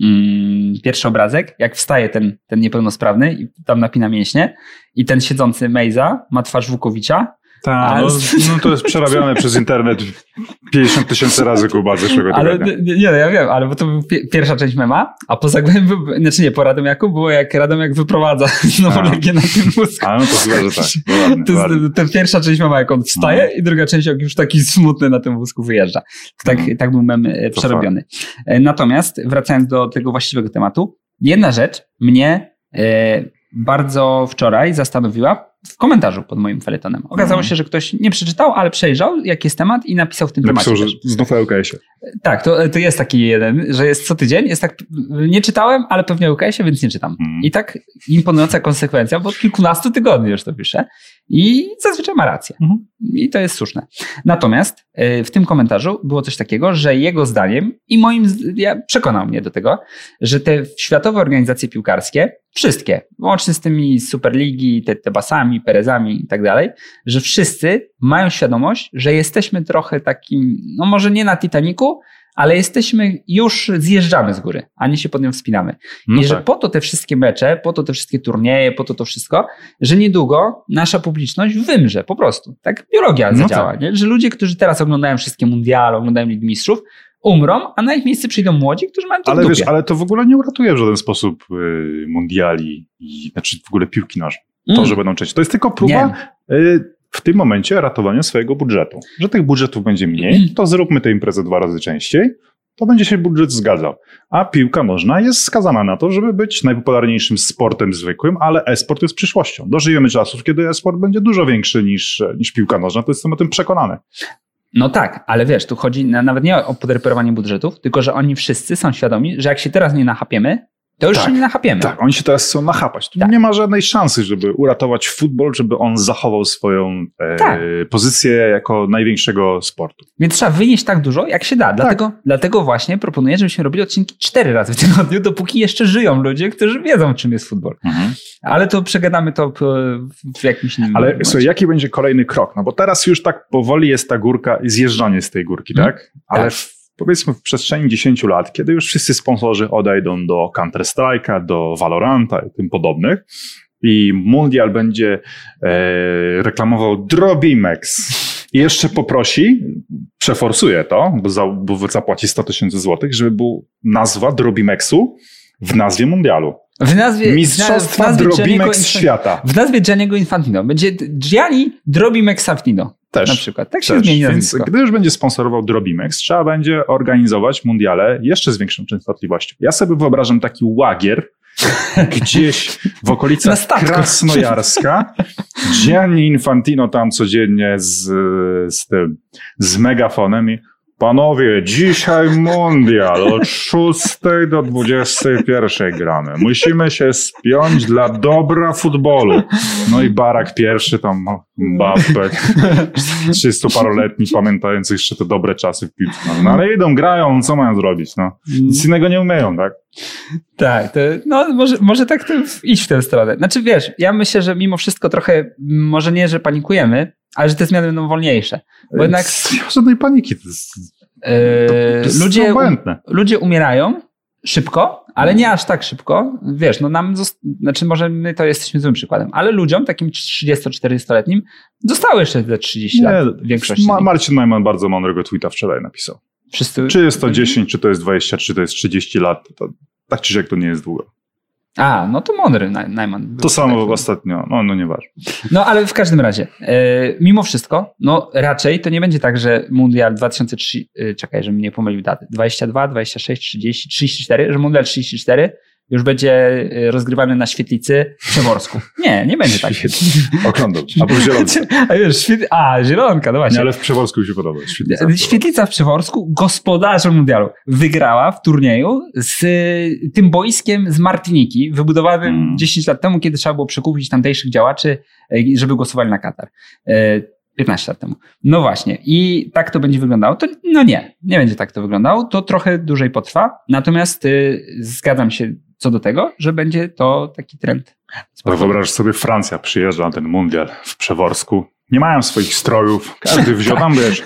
mm, pierwszy obrazek, jak wstaje ten, ten niepełnosprawny i tam napina mięśnie i ten siedzący Mejza ma twarz Wukowicza, Tak, no, no to jest przerabiane przez internet 50 tysięcy razy Kuba zeszłego ale tygodnia. nie, no ja wiem, ale bo to była pie- pierwsza część mema, a po zagłębiu, znaczy nie, po Radomiaku było jak Radomiak wyprowadza znowu. Legię na tym wózku. A no to chyba, że tak. Ładnie, To jest ta pierwsza część mema, jak on wstaje No. i druga część, jak już taki smutny na tym wózku wyjeżdża. Tak, Mhm. tak był mem e, To przerobiony. E, Natomiast wracając do tego właściwego tematu, jedna rzecz mnie e, bardzo wczoraj zastanowiła w komentarzu pod moim feletonem. Okazało Mhm. się, że ktoś nie przeczytał, ale przejrzał, jaki jest temat i napisał w tym Napisał, temacie. że też. znów LKS-ie. Tak, to, to jest taki jeden, że jest co tydzień. Jest tak, nie czytałem, ale pewnie o UKS-ie, więc nie czytam. Mhm. I tak imponująca konsekwencja, bo od kilkunastu tygodni już to piszę. I zazwyczaj ma rację. Mhm. I to jest słuszne. Natomiast y, w tym komentarzu było coś takiego, że jego zdaniem i moim, ja, przekonał mnie do tego, że te światowe organizacje piłkarskie, wszystkie, łącznie z tymi Superligi, te, te basami, Perezami i tak dalej, że wszyscy mają świadomość, że jesteśmy trochę takim, no może nie na Titaniku, ale jesteśmy, już zjeżdżamy z góry, a nie się pod nią wspinamy. No I że tak. po to te wszystkie mecze, po to te wszystkie turnieje, po to to wszystko, że niedługo nasza publiczność wymrze po prostu. Tak biologia No zadziała, tak. nie? że ludzie, którzy teraz oglądają wszystkie mundiale, oglądają Ligi Mistrzów, umrą, a na ich miejsce przyjdą młodzi, którzy mają to w Ale dupie. wiesz, ale to w ogóle nie uratuje w żaden sposób y, mundiali i znaczy w ogóle piłki nożnej. To, Mm. że będą częściej. To jest tylko próba y, w tym momencie ratowania swojego budżetu. Że tych budżetów będzie mniej, to zróbmy tę imprezę dwa razy częściej, to będzie się budżet zgadzał. A piłka nożna jest skazana na to, żeby być najpopularniejszym sportem zwykłym, ale e-sport jest przyszłością. Dożyjemy czasów, kiedy e-sport będzie dużo większy niż, niż piłka nożna, to jestem o tym przekonany. No tak, ale wiesz, tu chodzi na, nawet nie o podreperowanie budżetów, tylko że oni wszyscy są świadomi, że jak się teraz nie nachapiemy, to już Tak, nie nachapiemy. Tak, oni się teraz chcą nachapać. Tu Tak. nie ma żadnej szansy, żeby uratować futbol, żeby on zachował swoją e, Tak. pozycję jako największego sportu. Więc trzeba wynieść tak dużo, jak się da. Dlatego, dlatego właśnie proponuję, żebyśmy robili odcinki cztery razy w tygodniu, dopóki jeszcze żyją ludzie, którzy wiedzą, czym jest futbol. Ale to przegadamy to p- w jakimś innym Ale momencie. słuchaj, jaki będzie kolejny krok? No bo teraz już tak powoli jest ta górka i zjeżdżanie z tej górki, Mhm. tak? Ale Tak. Powiedzmy w przestrzeni 10 lat, kiedy już wszyscy sponsorzy odejdą do Counter-Strike'a, do Valoranta i tym podobnych i Mundial będzie e, reklamował Drobimex i jeszcze poprosi, przeforsuje to, bo, za, bo zapłaci 100 tysięcy złotych, żeby był nazwa Drobimexu w nazwie Mundialu. W nazwie, Mistrzostwa w nazwie Gianniego Drobimex Infantino- świata. W nazwie Gianniego Infantino. Będzie Gianni Drobimex Santino. Też. Na przykład. Tak się Też. zmieni Więc nazwisko. gdy już będzie sponsorował Drobimex, trzeba będzie organizować mundiale jeszcze z większą częstotliwością. Ja sobie wyobrażam taki łagier gdzieś w okolicach. Krasnojarska. Gianni Infantino tam codziennie z, z tym, z megafonem i Panowie, dzisiaj mundial od 6 do 21 gramy. Musimy się spiąć dla dobra futbolu. No i Barak pierwszy tam Mbappe, 30-paroletni, pamiętający jeszcze te dobre czasy w piłce. No, ale idą, grają, co mają zrobić? No. Nic innego nie umieją, tak? Tak, to, no może, może tak to iść w tę stronę. Znaczy wiesz, ja myślę, że mimo wszystko trochę, może nie, że panikujemy, ale że te zmiany będą wolniejsze. Bo jednak Nie ma żadnej paniki. To jest, e, to jest ludzie, ludzie umierają szybko, ale nie aż tak szybko. Wiesz, no nam, znaczy może my to jesteśmy złym przykładem, ale ludziom, takim 30-40-letnim, zostały jeszcze te 30 lat w większości. Ma, Marcin Najman bardzo mądrego tweeta wczoraj napisał. Wszyscy... Czy jest to 10, czy to jest 20, czy to jest 30 lat, to tak czy siak to nie jest długo. A, no to mądry Naj- Najman. To samo Tak. ostatnio, no, no nieważne. No ale w każdym razie, e, mimo wszystko, no raczej to nie będzie tak, że Mundial 2003, e, czekaj, żebym nie pomylił daty, 22, 26, 30, 34, że Mundial 34 już będzie e, rozgrywany na świetlicy w Przeworsku. Nie, nie będzie tak. Oglądam. Albo w Zielonce. A już, świet... A, zielonka, no Nie, właśnie. ale w Przeworsku mi się podoba. Świetlica. Świetlica w Przeworsku, gospodarzem mundialu, wygrała w turnieju z tym boiskiem z Martiniki, wybudowanym Mm. 10 lat temu, kiedy trzeba było przekupić tamtejszych działaczy, y, żeby głosowali na Katar. Y, 15 lat temu. No właśnie. I tak to będzie wyglądało. To, no nie, nie będzie tak to wyglądało. To trochę dłużej potrwa. Natomiast y, zgadzam się co do tego, że będzie to taki trend. Ale wyobraź sobie, Francja przyjeżdża na ten mundial w Przeworsku. Nie mają swoich strojów. Każdy wziął tam, wiesz.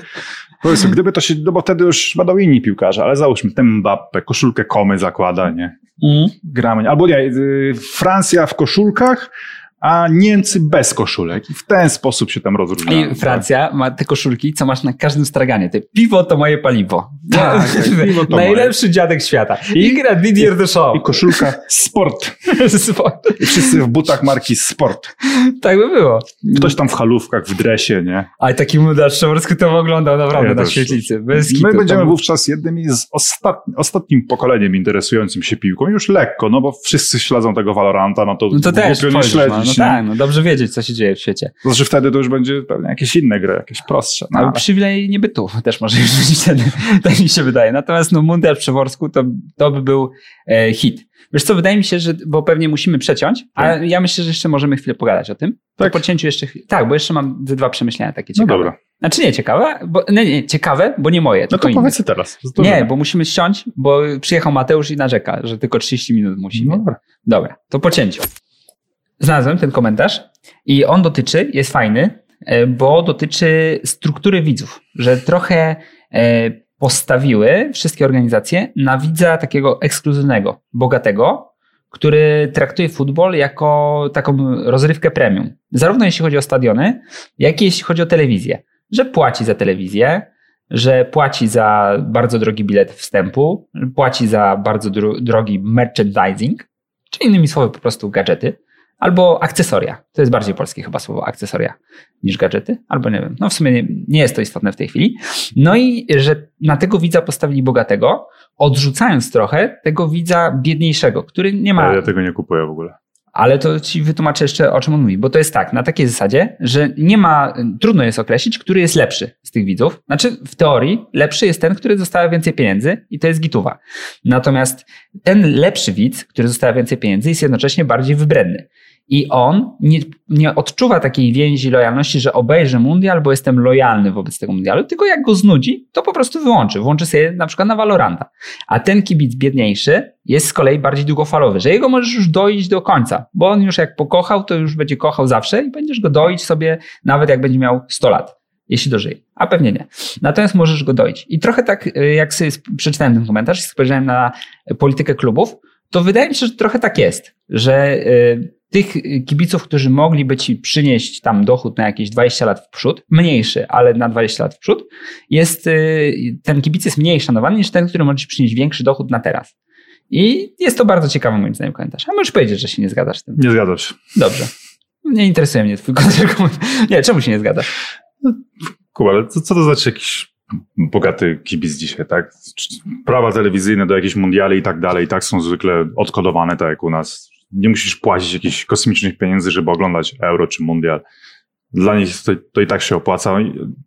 Powiedzmy, gdyby to się, no bo wtedy już będą inni piłkarze, ale załóżmy ten Mbappe, koszulkę komy zakłada, nie? Mm. Gramy. Albo nie, y, Francja w koszulkach, a Niemcy bez koszulek. I w ten sposób się tam rozróżniają. I Francja ma te koszulki, co masz na każdym straganie. Te piwo to moje paliwo. Tak, tak, piwo to Najlepszy dziadek świata. I gra Didier Deschamps. I koszulka Sport. Sport. I wszyscy w butach marki Sport. Tak by było. Ktoś tam w halówkach, w dresie, nie? Ale taki młody Szczeborski to oglądał naprawdę Ja na świetlicy. Bez My będziemy To- wówczas jednymi z ostatni, ostatnim pokoleniem interesującym się piłką. Już lekko, no bo wszyscy śledzą tego Valoranta, no to, No to też nie no, no tak, no dobrze wiedzieć, co się dzieje w świecie. Znaczy wtedy to już będzie pewnie jakieś inne gry, jakieś prostsze. No, Ale przywilej niebytu też może już być wtedy, tak mi się wydaje. Natomiast no Mundial w Przeworsku to, to by był e, hit. Wiesz co, wydaje mi się, że, bo pewnie musimy przeciąć, ale ja myślę, że jeszcze możemy chwilę pogadać o tym. Tak. Tak. Po cięciu jeszcze, tak, bo jeszcze mam dwa przemyślenia takie no ciekawe. dobra. Znaczy nie ciekawe, bo, nie, nie, ciekawe, bo nie moje, No to inne. powiedz teraz. Nie, bo musimy ściąć, bo przyjechał Mateusz i narzeka, że tylko 30 minut musi. No No. dobra. Dobra, to po cięciu. Znalazłem ten komentarz i on dotyczy, jest fajny, e, bo dotyczy struktury widzów, że trochę e, postawiły wszystkie organizacje na widza takiego ekskluzywnego, bogatego, który traktuje futbol jako taką rozrywkę premium. Zarówno jeśli chodzi o stadiony, jak i jeśli chodzi o telewizję. Że płaci za telewizję, że płaci za bardzo drogi bilet wstępu, płaci za bardzo dro- drogi merchandising, czy innymi słowy po prostu gadżety, albo akcesoria. To jest bardziej polskie chyba słowo akcesoria niż gadżety, albo nie wiem. No w sumie nie, nie jest to istotne w tej chwili. No i że na tego widza postawili bogatego, odrzucając trochę tego widza biedniejszego, który nie ma... Ale ja tego nie kupuję w ogóle. Ale to ci wytłumaczę jeszcze, o czym on mówi, bo to jest tak, na takiej zasadzie, że nie ma, trudno jest określić, który jest lepszy z tych widzów. Znaczy, w teorii lepszy jest ten, który dostała więcej pieniędzy i to jest gituwa. Natomiast ten lepszy widz, który dostała więcej pieniędzy, jest jednocześnie bardziej wybredny. I on nie, nie odczuwa takiej więzi lojalności, że obejrzę mundial, bo jestem lojalny wobec tego mundialu, tylko jak go znudzi, to po prostu wyłączy. Włączy sobie na przykład na Valoranta. A ten kibic biedniejszy jest z kolei bardziej długofalowy, że jego możesz już doić do końca, bo on już jak pokochał, to już będzie kochał zawsze i będziesz go doić sobie nawet jak będzie miał 100 lat, jeśli dożyje. A pewnie nie. Natomiast możesz go doić. I trochę tak, y, jak sobie przeczytałem ten komentarz i spojrzałem na politykę klubów, to wydaje mi się, że trochę tak jest, że y, tych kibiców, którzy mogliby ci przynieść tam dochód na jakieś 20 lat w przód, mniejszy, ale na 20 lat w przód, jest, y, ten kibic jest mniej szanowany niż ten, który może ci przynieść większy dochód na teraz. I jest to bardzo ciekawy moim zdaniem komentarz. A możesz powiedzieć, że się nie zgadzasz z tym. Nie zgadzam się. Dobrze. Nie interesuje mnie twój komentarz. Nie, czemu się nie zgadzasz? Kuba, ale co, co to znaczy jakiś bogaty kibic dzisiaj, tak? Prawa telewizyjne do jakichś mundiali i tak dalej, i tak są zwykle odkodowane, tak jak u nas. Nie musisz płacić jakichś kosmicznych pieniędzy, żeby oglądać euro czy mundial. Dla nich to, to i tak się opłaca.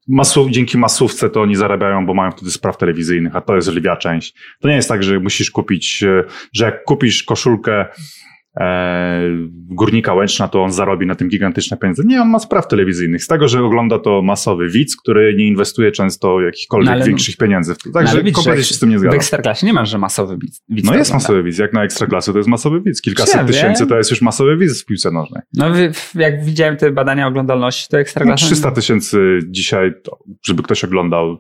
Masu, dzięki masówce to oni zarabiają, bo mają wtedy spraw telewizyjnych, a to jest lwia część. To nie jest tak, że musisz kupić, e, że jak kupisz koszulkę Górnika Łęczna, to on zarobi na tym gigantyczne pieniądze. Nie, on ma spraw telewizyjnych. Z tego, że ogląda to masowy widz, który nie inwestuje często jakichkolwiek No, ale no- większych pieniędzy. w to. No, Także widzisz, kompletnie się z tym nie W zgadzam. Ekstraklasie nie masz, że masowy widz. widz No jest ogląda. masowy widz. Jak na Ekstraklasy to jest masowy widz. Kilkaset Ja wiem. tysięcy to jest już masowy widz w piłce nożnej. No jak widziałem te badania oglądalności, to No, Ekstraklasa... 300 tysięcy dzisiaj, to, żeby ktoś oglądał,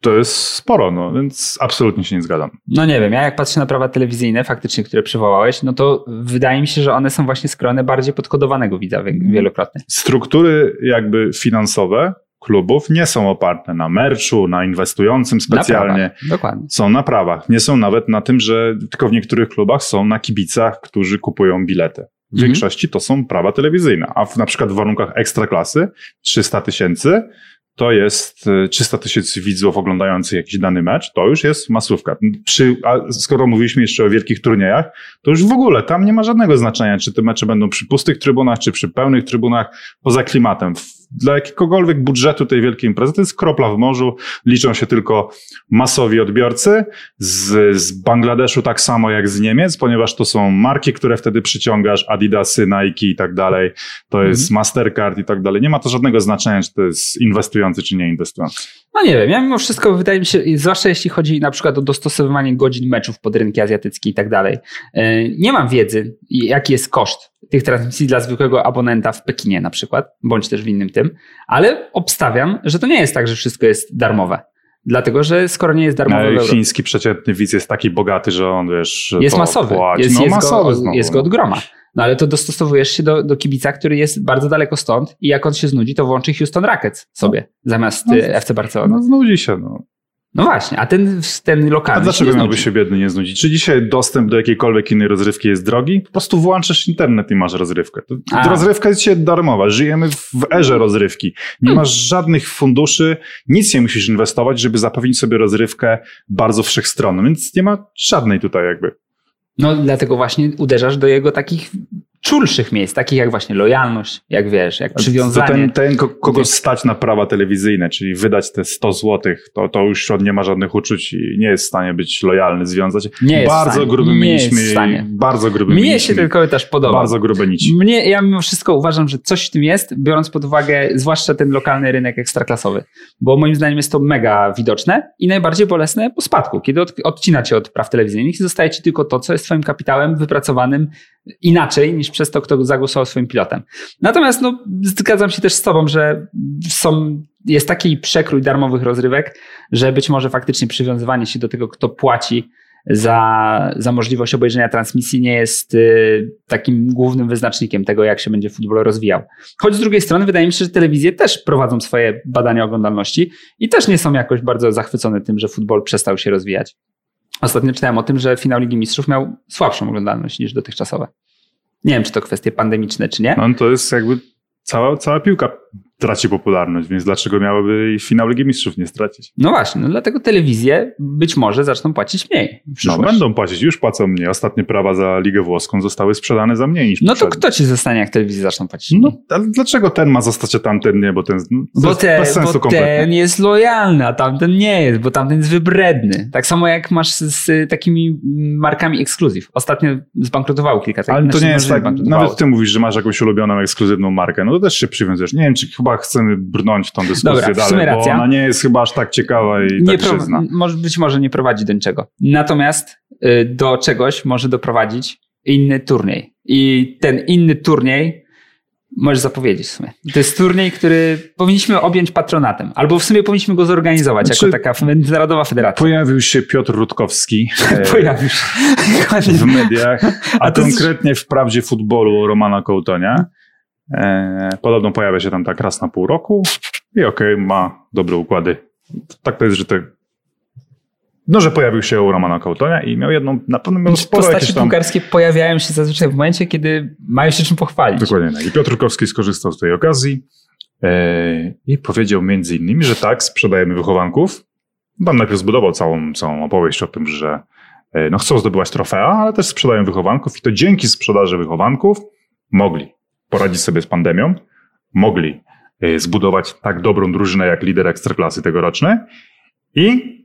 to jest sporo, no więc absolutnie się nie zgadzam. No nie wiem, ja jak patrzę na prawa telewizyjne faktycznie, które przywołałeś, no to wydaje mi się, że one są właśnie skrojone bardziej podkodowanego widza wie- wielokrotnie. Struktury jakby finansowe klubów nie są oparte na merczu, na inwestującym Na specjalnie. prawach, Dokładnie. Są na prawach. Nie są nawet na tym, że tylko w niektórych klubach są na kibicach, którzy kupują bilety. W Mhm. większości to są prawa telewizyjne, a w, na przykład w warunkach ekstraklasy 300 tysięcy to jest e, 300 tysięcy widzów oglądających jakiś dany mecz, to już jest masówka. Przy, a skoro mówiliśmy jeszcze o wielkich turniejach, to już w ogóle tam nie ma żadnego znaczenia, czy te mecze będą przy pustych trybunach, czy przy pełnych trybunach, poza klimatem. Dla jakiegokolwiek budżetu tej wielkiej imprezy to jest kropla w morzu. Liczą się tylko masowi odbiorcy z, z Bangladeszu tak samo jak z Niemiec, ponieważ to są marki, które wtedy przyciągasz, Adidasy, Nike i tak dalej. To jest Mhm. Mastercard i tak dalej. Nie ma to żadnego znaczenia, czy to jest inwestujący, czy nie inwestujący. No nie wiem, ja mimo wszystko wydaje mi się, zwłaszcza jeśli chodzi na przykład o dostosowywanie godzin meczów pod rynki azjatyckie i tak dalej. e, Nie mam wiedzy, jaki jest koszt tych transmisji dla zwykłego abonenta w Pekinie na przykład, bądź też w innym tym, ale obstawiam, że to nie jest tak, że wszystko jest darmowe. Dlatego, że skoro nie jest Ale Europie, chiński przeciętny widz jest taki bogaty, że on, wiesz, jest masowy, Płaci. jest, no, jest, masowy go, znowu, jest go no. od groma. No ale to dostosowujesz się do, do kibica, który jest bardzo daleko stąd i jak on się znudzi, to włączy Houston Rockets sobie zamiast No, y, FC Barcelona. No znudzi się, no. No właśnie, a ten, ten lokalny A dlaczego się miałby się biedny nie znudzić? Czy dzisiaj dostęp do jakiejkolwiek innej rozrywki jest drogi? Po prostu włączasz internet i masz rozrywkę. A. rozrywka jest dzisiaj darmowa. Żyjemy w erze rozrywki. Nie Hmm. masz żadnych funduszy, nic nie musisz inwestować, żeby zapewnić sobie rozrywkę bardzo wszechstronną, więc nie ma żadnej tutaj jakby. No dlatego właśnie uderzasz do jego takich czulszych miejsc, takich jak właśnie lojalność, jak wiesz, jak To przywiązanie. ten, ten ko- kogo stać na prawa telewizyjne, czyli wydać te 100 złotych, to, to już on nie ma żadnych uczuć i nie jest w stanie być lojalny, związać. Nie jest w bardzo stanie. gruby Nie jest mieliśmy, w stanie. bardzo gruby Mnie mieliśmy. się tylko też podoba. Bardzo grube nici. Mnie, ja mimo wszystko uważam, że coś w tym jest, biorąc pod uwagę zwłaszcza ten lokalny rynek ekstraklasowy, bo moim zdaniem jest to mega widoczne i najbardziej bolesne po spadku, kiedy od, odcina cię od praw telewizyjnych i zostaje ci tylko to, co jest twoim kapitałem wypracowanym inaczej niż przez to, kto zagłosował swoim pilotem. Natomiast no, zgadzam się też z tobą, że są, jest taki przekrój darmowych rozrywek, że być może faktycznie przywiązywanie się do tego, kto płaci za, za możliwość obejrzenia transmisji nie jest y, takim głównym wyznacznikiem tego, jak się będzie futbol rozwijał. Choć z drugiej strony wydaje mi się, że telewizje też prowadzą swoje badania oglądalności i też nie są jakoś bardzo zachwycone tym, że futbol przestał się rozwijać. Ostatnio czytałem o tym, że finał Ligi Mistrzów miał słabszą oglądalność niż dotychczasowe. Nie wiem, czy to kwestie pandemiczne, czy nie. No to jest jakby cała, cała piłka traci popularność, więc dlaczego miałaby i finał Ligi Mistrzów nie stracić? No właśnie, no dlatego telewizje być może zaczną płacić mniej No będą płacić, już płacą mniej. Ostatnie prawa za Ligę Włoską zostały sprzedane za mniej niż No to poprzednie. kto ci zostanie, jak telewizje zaczną płacić mniej? No, ale dlaczego ten ma zostać, a tamten nie? Bo ten no, to Bo, te, bez sensu bo kompletnie. ten jest lojalny, a tamten nie jest, bo tamten jest wybredny. Tak samo jak masz z, z takimi markami ekskluzyw. Ostatnio zbankrutowało kilka takich. Ale to znaczy, nie jest tak, nawet ty mówisz, że masz jakąś ulubioną, ekskluzywną markę, no to też się przywiązujesz. Nie wiem, czy chyba chcemy brnąć w tą dyskusję Dobra, w sumie dalej, bo racja. ona nie jest chyba aż tak ciekawa i nie tak pro, może, być może nie prowadzi do niczego. Natomiast y, do czegoś może doprowadzić inny turniej. I ten inny turniej możesz zapowiedzieć w sumie. To jest turniej, który powinniśmy objąć patronatem. Albo w sumie powinniśmy go zorganizować Znaczy- jako taka międzynarodowa federacja. Pojawił się Piotr Rutkowski e, Pojawił się. w mediach, a, A to jest- konkretnie w Prawdzie Futbolu Romana Kołtonia. E, podobno pojawia się tam tak raz na pół roku i okej, ma dobre układy. Tak to jest, że te no, że pojawił się u Romana Kołtonia i miał jedną, na pewno miał sporo Postaci jakieś tam... piłkarskie pojawiają się zazwyczaj w momencie, kiedy mają się czym pochwalić. Dokładnie tak. I Piotr Rukowski skorzystał z tej okazji e, i powiedział między innymi, że tak, sprzedajemy wychowanków. Tam najpierw zbudował całą, całą opowieść o tym, że e, no, chcą zdobywać trofea, ale też sprzedają wychowanków i to dzięki sprzedaży wychowanków mogli poradzić sobie z pandemią, mogli e, zbudować tak dobrą drużynę jak lider Ekstraklasy tegoroczny i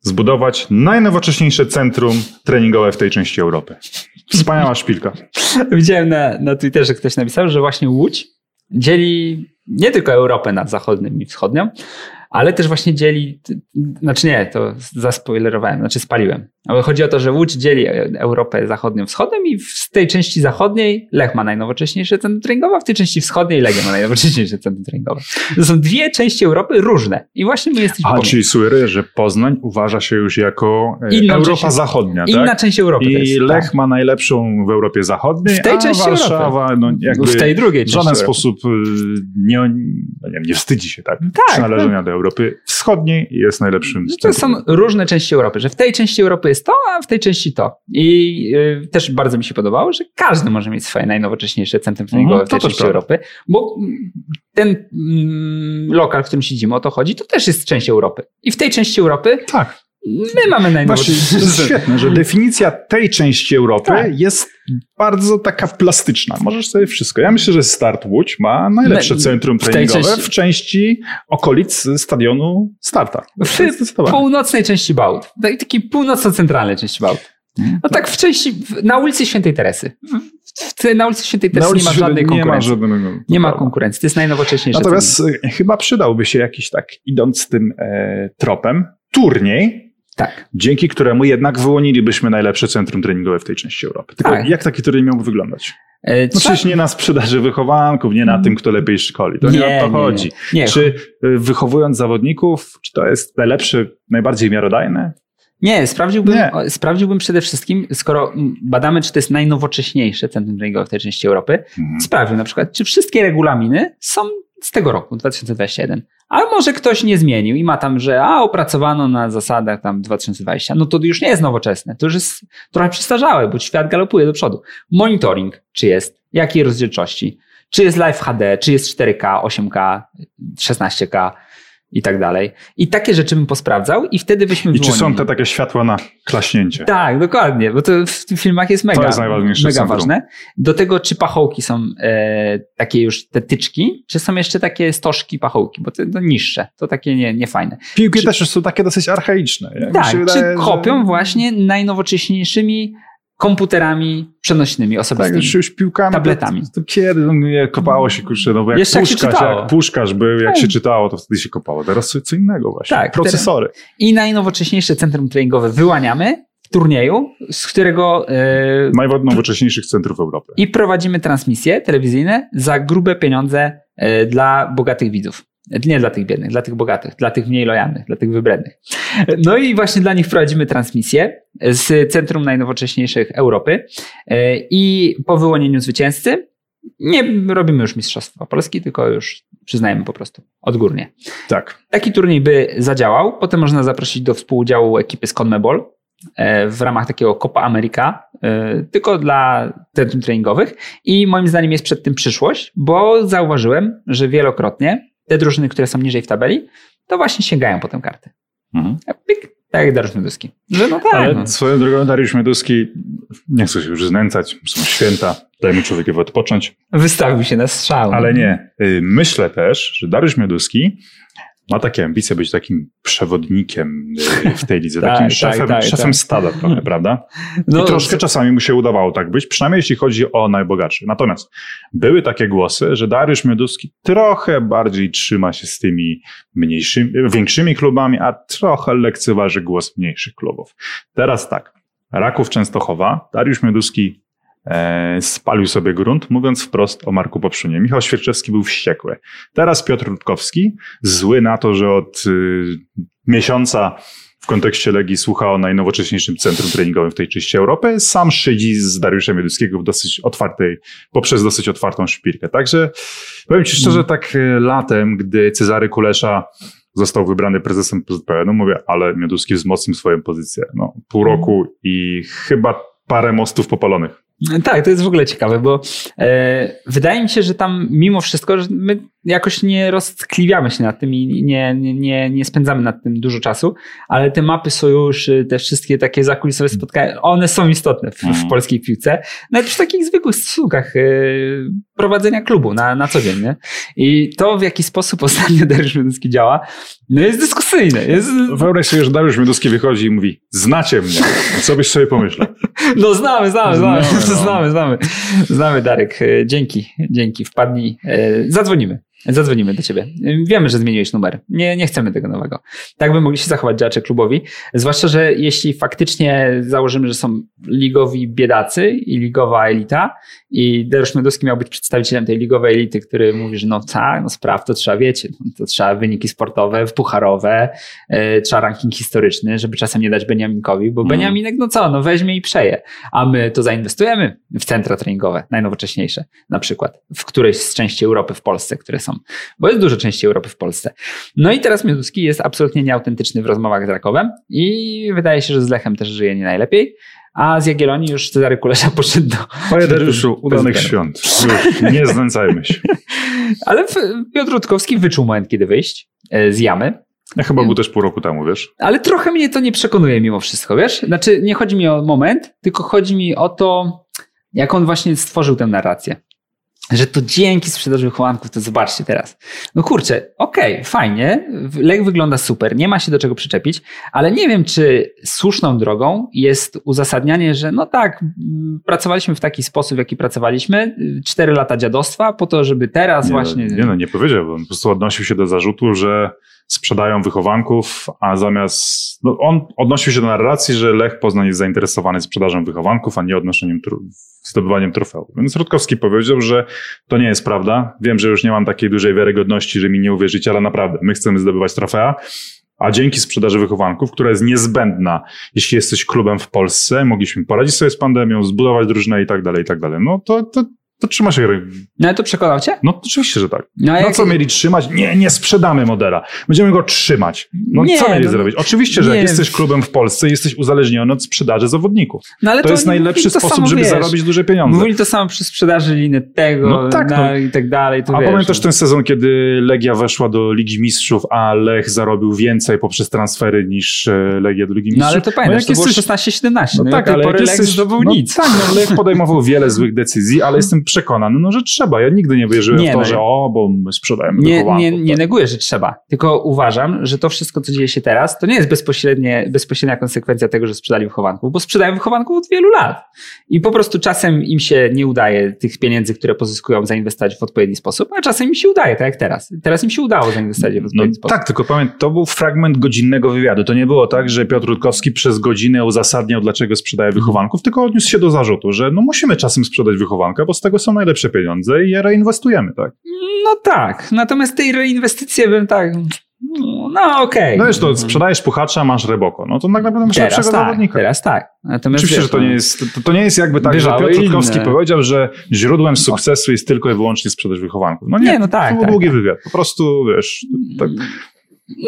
zbudować najnowocześniejsze centrum treningowe w tej części Europy. Wspaniała szpilka. Widziałem na, na Twitterze, ktoś napisał, że właśnie Łódź dzieli nie tylko Europę na zachodnią i wschodnią, ale też właśnie dzieli, znaczy nie, to zaspoilerowałem, znaczy spaliłem. Ale chodzi o to, że Łódź dzieli Europę zachodnią wschodnią i w tej części zachodniej Lech ma najnowocześniejsze centrum treningowe, a w tej części wschodniej Legia ma najnowocześniejsze centrum treningowe. To są dwie części Europy różne i właśnie my jesteśmy A, czyli słyry, że Poznań uważa się już jako e, Inną Europa część- Zachodnia, Inna tak? część Europy I jest, Lech tak. ma najlepszą w Europie Zachodniej, W tej a części Warszawa no, jakby w tej drugiej w żaden sposób y, nie, no nie, nie wstydzi się tak, Tak, przynależenia do Europy Wschodniej i jest najlepszym. Że to są różne części Europy, że w tej części Europy jest to, a w tej części to. I y, też bardzo mi się podobało, że każdy może mieć swoje najnowocześniejsze centrum treningowe Mhm, w tej też części prawda. Europy, bo mm, ten mm, lokal, w którym siedzimy, o to chodzi, to też jest część Europy. I w tej części Europy Tak. My mamy Właśnie, najnowocześniejsze. to jest świetne, że definicja tej części Europy Tak. jest bardzo taka plastyczna. Możesz sobie wszystko. Ja myślę, że Start Łódź ma najlepsze No, centrum w treningowe części- w części okolic stadionu Starta. W północnej części Bałt. Tak- Takiej północno-centralnej części Bałt. No tak w części, w- na ulicy Świętej Teresy. W, w, na ulicy Świętej Teresy nie ma żadnej nie ma konkurencji. żadnego. Nie ma konkurencji. To jest najnowocześniejsze. Natomiast e, chyba przydałby się jakiś tak, idąc tym e, tropem, turniej, Tak. dzięki któremu jednak wyłonilibyśmy najlepsze centrum treningowe w tej części Europy. Tylko Tak. jak taki turniej miałby wyglądać? E, No przecież nie na sprzedaży wychowanków, nie na tym, kto lepiej szkoli. To nie, o to chodzi. Nie, nie. Czy y, wychowując zawodników, czy to jest najlepsze, najbardziej miarodajne? Nie, sprawdziłbym, Nie. o, sprawdziłbym przede wszystkim, skoro badamy, czy to jest najnowocześniejsze centrum treningowe w tej części Europy, sprawdził na przykład, czy wszystkie regulaminy są z tego roku, 2021. A może ktoś nie zmienił i ma tam, że a opracowano na zasadach tam 2020, no to już nie jest nowoczesne, to już jest trochę przestarzałe, bo świat galopuje do przodu. Monitoring, czy jest, jakiej rozdzielczości, czy jest Live HD, czy jest 4K, 8K, 16K i tak dalej. I takie rzeczy bym posprawdzał i wtedy byśmy I czy są wyłonili. te takie światła na klaśnięcie? Tak, dokładnie, bo to w tych filmach jest mega, To jest najważniejsze mega ważne. Do tego, czy pachołki są e, takie już te tyczki, czy są jeszcze takie stożki pachołki, bo to, to niższe, to takie nie, nie fajne. Piłki Czy- też są takie dosyć archaiczne. Tak, się czy wydaje, kopią że- właśnie najnowocześniejszymi komputerami przenośnymi, Tak, osobistymi. już, już piłkami. Tabletami. To, to kiedy no, nie, kopało się, kurczę, no bo jak Jeszcze jak się puszkarz, czytało. jak puszkarz był, jak Tak. się czytało, to wtedy się kopało. Teraz co, innego właśnie. Tak, Procesory. I najnowocześniejsze centrum treningowe wyłaniamy w turnieju, z którego e, Najnowocześniejszych centrów Europy. i prowadzimy transmisje telewizyjne za grube pieniądze e, dla bogatych widzów. Nie dla tych biednych, dla tych bogatych, dla tych mniej lojalnych, dla tych wybrednych. No i właśnie dla nich prowadzimy transmisję z Centrum Najnowocześniejszych Europy E, i po wyłonieniu zwycięzcy nie robimy już Mistrzostwa Polski, tylko już przyznajemy po prostu odgórnie. Tak. Taki turniej by zadziałał. Potem można zaprosić do współudziału ekipy z CONMEBOL e, w ramach takiego Copa America, e, tylko dla centrum treningowych. I moim zdaniem jest przed tym przyszłość, bo zauważyłem, że wielokrotnie te drużyny, które są niżej w tabeli, to właśnie sięgają po tę kartę. Mhm. A Pyk, tak jak Dariusz Mioduski. Że no tak, Ale no. swoją drogą Dariusz Mioduski, nie chcę się już znęcać, są święta, dajmy człowiekowi odpocząć, wystawił się na strzał. ale nie. Y, Myślę też, że Dariusz Mioduski ma takie ambicje być takim przewodnikiem y, w tej lidze, Tak, takim tak, szefem, tak, szefem tak. stada trochę, prawda? No, I troszkę czasami mu się udawało tak być, przynajmniej jeśli chodzi o najbogatszych. Natomiast były takie głosy, że Dariusz Mioduski trochę bardziej trzyma się z tymi mniejszymi, większymi klubami, a trochę lekceważy głos mniejszych klubów. Teraz tak, Raków Częstochowa, Dariusz Mioduski spalił sobie grunt, mówiąc wprost o Marku Popszunie. Michał Świerczewski był wściekły. Teraz Piotr Rutkowski, zły na to, że od y, miesiąca w kontekście Legii słucha o najnowocześniejszym centrum treningowym w tej części Europy, sam szydzi z Dariuszem Mioduskiego w dosyć otwartej, poprzez dosyć otwartą szpilkę. Także powiem Ci szczerze, tak e, latem, gdy Cezary Kulesza został wybrany prezesem PZPN-u, mówię, ale Mioduski wzmocnił swoją pozycję. No, pół roku i chyba parę mostów popalonych. Tak, to jest w ogóle ciekawe, bo e, wydaje mi się, że tam mimo wszystko, że my jakoś nie roztkliwiamy się nad tym i nie, nie, nie, nie spędzamy nad tym dużo czasu, ale te mapy sojuszy, te wszystkie takie zakulisowe spotkania, one są istotne w, w Mhm. polskiej piłce, nawet w takich zwykłych stosunkach e, prowadzenia klubu na, na co dzień. Nie? I to, w jaki sposób ostatnio Dariusz Mioduski działa, no jest dyskusyjne. Jest, Wyobraź sobie, że Dariusz Mioduski wychodzi i mówi, znacie mnie, co byś sobie pomyślał? No znamy, znamy, znamy, Znamy, no. znamy, znamy. Znamy, Darek. E, Dzięki, dzięki. Wpadnij. E, Zadzwonimy. Zadzwonimy do ciebie. Wiemy, że zmieniłeś numer. Nie, nie chcemy tego nowego. Tak by mogli się zachować działacze klubowi. Zwłaszcza, że jeśli faktycznie założymy, że są ligowi biedacy i ligowa elita i Dariusz Mioduski miał być przedstawicielem tej ligowej elity, który mówi, że no tak, no spraw to trzeba, wiecie, to trzeba wyniki sportowe, pucharowe, e, trzeba ranking historyczny, żeby czasem nie dać Beniaminkowi, bo Mm. Beniaminek, no co, no weźmie i przeje. A my to zainwestujemy w centra treningowe, najnowocześniejsze, na przykład w którejś z części Europy w Polsce, które są, bo jest dużo części Europy w Polsce. No i teraz Mioduski jest absolutnie nieautentyczny w rozmowach z Rakowem i wydaje się, że z Lechem też żyje nie najlepiej, a z Jagiellonii już Cezary Kulesza poszedł do... Panie Dariuszu, udanych świąt. Już, nie znęcajmy się. Ale Piotr Rutkowski wyczuł moment, kiedy wyjść e, z jamy Ja chyba był też pół roku temu, wiesz? Ale trochę mnie to nie przekonuje mimo wszystko, wiesz? Znaczy, nie chodzi mi o moment, tylko chodzi mi o to, jak on właśnie stworzył tę narrację. Że to dzięki sprzedaży wychowanków, to zobaczcie teraz. No kurczę, okej, okay, fajnie, lek wygląda super, nie ma się do czego przyczepić, ale nie wiem, czy słuszną drogą jest uzasadnianie, że no tak, pracowaliśmy w taki sposób, w jaki pracowaliśmy, cztery lata dziadostwa, po to, żeby teraz nie, właśnie... Nie no, nie powiedziałbym, po prostu odnosił się do zarzutu, że sprzedają wychowanków, a zamiast. No on odnosił się do narracji, że Lech Poznań jest zainteresowany sprzedażą wychowanków, a nie odnoszeniem, zdobywaniem trofeów. Więc Rutkowski powiedział, że to nie jest prawda. Wiem, że już nie mam takiej dużej wiarygodności, że mi nie uwierzycie, ale naprawdę, my chcemy zdobywać trofea. A dzięki sprzedaży wychowanków, która jest niezbędna, jeśli jesteś klubem w Polsce, mogliśmy poradzić sobie z pandemią, zbudować drużynę i tak dalej, i tak dalej. No to, to, to trzyma się gry. No ale to przekonał cię? No oczywiście, że tak. No, no jak... co mieli trzymać? Nie, nie sprzedamy modela. Będziemy go trzymać. No nie, co mieli no, zrobić? Oczywiście, że jak jesteś klubem w Polsce, jesteś uzależniony od sprzedaży zawodników. No, ale to, to jest najlepszy sposób, żeby wiesz. zarobić duże pieniądze. Mówili to samo przy sprzedaży liny tego no, tak, no. i tak dalej. To a wiesz, pamiętasz no. ten sezon, kiedy Legia weszła do Ligi Mistrzów, a Lech zarobił więcej poprzez transfery niż e, Legia do Ligi Mistrzów? No ale to pamiętasz, no, to jesteś... było 16-17. No, no tak, ale Lech jesteś... zdobył nic. Tak, no Lech podejmował wiele złych decyzji, ale jestem przekonany, no, że trzeba. Ja nigdy nie wierzyłem nie, w to, no, że o, bo my sprzedajemy nie, nie, nie neguję, że trzeba. Tylko uważam, że to wszystko, co dzieje się teraz, to nie jest bezpośrednie, bezpośrednia konsekwencja tego, że sprzedali wychowanków, bo sprzedają wychowanków od wielu lat. I po prostu czasem im się nie udaje tych pieniędzy, które pozyskują, zainwestować w odpowiedni sposób, a czasem im się udaje, tak jak teraz. Teraz im się udało zainwestować w odpowiedni no, sposób. Tak, tylko pamiętam, to był fragment godzinnego wywiadu. To nie było tak, że Piotr Rutkowski przez godzinę uzasadniał, dlaczego sprzedaje wychowanków, tylko odniósł się do zarzutu, że no musimy czasem sprzedać wychowanka, bo z tego są najlepsze pieniądze i je reinwestujemy, tak? No tak, natomiast tej reinwestycje bym tak... No okej. Okay. No wiesz, to sprzedajesz puchacza, masz Reboko. No to tak naprawdę masz lepszego tak, zawodnika. Teraz tak. Natomiast Oczywiście, wiesz, że to nie, no, jest, to, to nie jest jakby tak, że Piotr Rutkowski powiedział, że źródłem no. sukcesu jest tylko i wyłącznie sprzedaż wychowanków. No nie, nie no tak, to był tak, długi tak. wywiad. Po prostu, wiesz... Tak.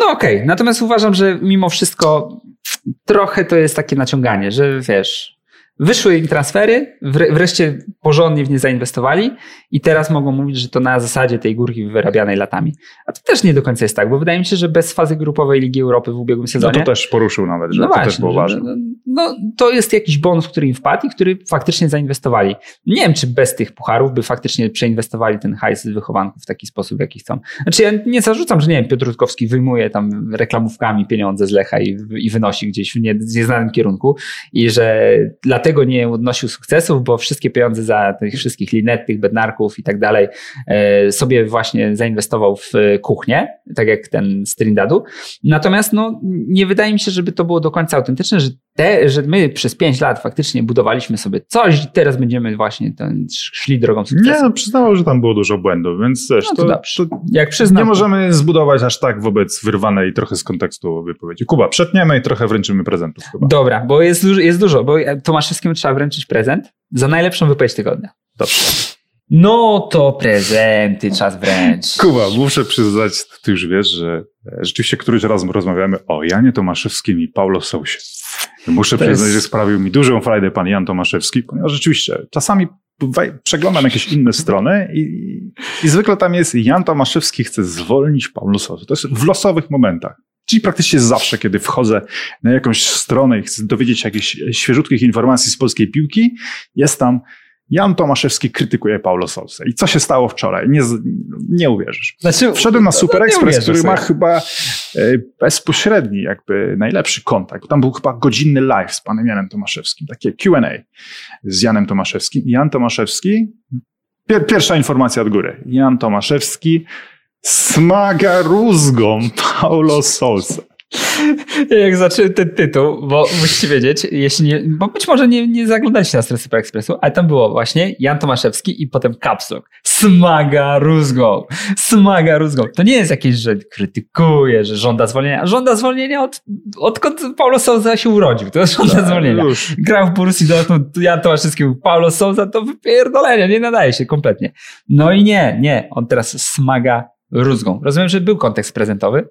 No okej, okay. natomiast uważam, że mimo wszystko trochę to jest takie naciąganie, że wiesz, Wyszły im transfery, wreszcie porządnie w nie zainwestowali i teraz mogą mówić, że to na zasadzie tej górki wyrabianej latami. A to też nie do końca jest tak, bo wydaje mi się, że bez fazy grupowej Ligi Europy w ubiegłym sezonie... No to też poruszył nawet, że no to właśnie, też było ważne. No, no, to jest jakiś bonus, który im wpadł i który faktycznie zainwestowali. Nie wiem, czy bez tych pucharów by faktycznie przeinwestowali ten hajs z wychowanków w taki sposób, w jaki chcą. Znaczy ja nie zarzucam, że nie wiem, Piotr Rutkowski wyjmuje tam reklamówkami pieniądze z Lecha i, i wynosi gdzieś w nieznanym kierunku i że dlatego nie odnosił sukcesów, bo wszystkie pieniądze za tych wszystkich linet, tych bednarków i tak dalej e, sobie właśnie zainwestował w kuchnię, tak jak ten Strindadu. Natomiast no, nie wydaje mi się, żeby to było do końca autentyczne, że, te, że my przez pięć lat faktycznie budowaliśmy sobie coś i teraz będziemy właśnie ten, szli drogą sukcesu. Nie, no przyznało, że tam było dużo błędów, więc też no to, to, to jak przyznam, nie możemy zbudować aż tak wobec wyrwanej trochę z kontekstu wypowiedzi. Kuba, przetniemy i trochę wręczymy prezentów. Dobra, bo jest, jest dużo, bo Tomaszewskiemu trzeba wręczyć prezent za najlepszą wypowiedź tygodnia. Dobrze. No to prezenty czas wręcz. Kuba, muszę przyznać, ty już wiesz, że rzeczywiście któryś raz rozmawiamy o Janie Tomaszewskim i Paulo Sousie. Muszę to przyznać, jest... że sprawił mi dużą frajdę pan Jan Tomaszewski, ponieważ rzeczywiście czasami przeglądam jakieś inne strony i, i zwykle tam jest Jan Tomaszewski chce zwolnić Paulo Sousa. To jest w losowych momentach. Czyli praktycznie zawsze, kiedy wchodzę na jakąś stronę i chcę dowiedzieć się jakichś świeżutkich informacji z polskiej piłki, jest tam Jan Tomaszewski krytykuje Paulo Sousa. I co się stało wczoraj? Nie, nie uwierzysz. Znaczy, Wszedłem na Super no, Express, który ma chyba e, bezpośredni, jakby najlepszy kontakt. Tam był chyba godzinny live z panem Janem Tomaszewskim, takie Q&A z Janem Tomaszewskim. Jan Tomaszewski, pier, pierwsza informacja od góry. Jan Tomaszewski smaga rózgą Paulo Sousa. Jak zacząłem ten tytuł, bo musicie wiedzieć, jeśli nie, bo być może nie, nie zaglądaliście na stronę Super Expressu, ale tam było właśnie Jan Tomaszewski i potem Kapsok. Smaga rózgą. Smaga rózgą. To nie jest jakieś, że krytykuje, że żąda zwolnienia. Żąda zwolnienia od, odkąd Paulo Souza się urodził. To jest żąda tak, zwolnienia. Już. Grał w Borussii Dortmund, Jan Tomaszewski, Paulo Souza to wypierdolenie, nie nadaje się kompletnie. No i nie, nie. On teraz smaga rózgą. Rozumiem, że był kontekst prezentowy,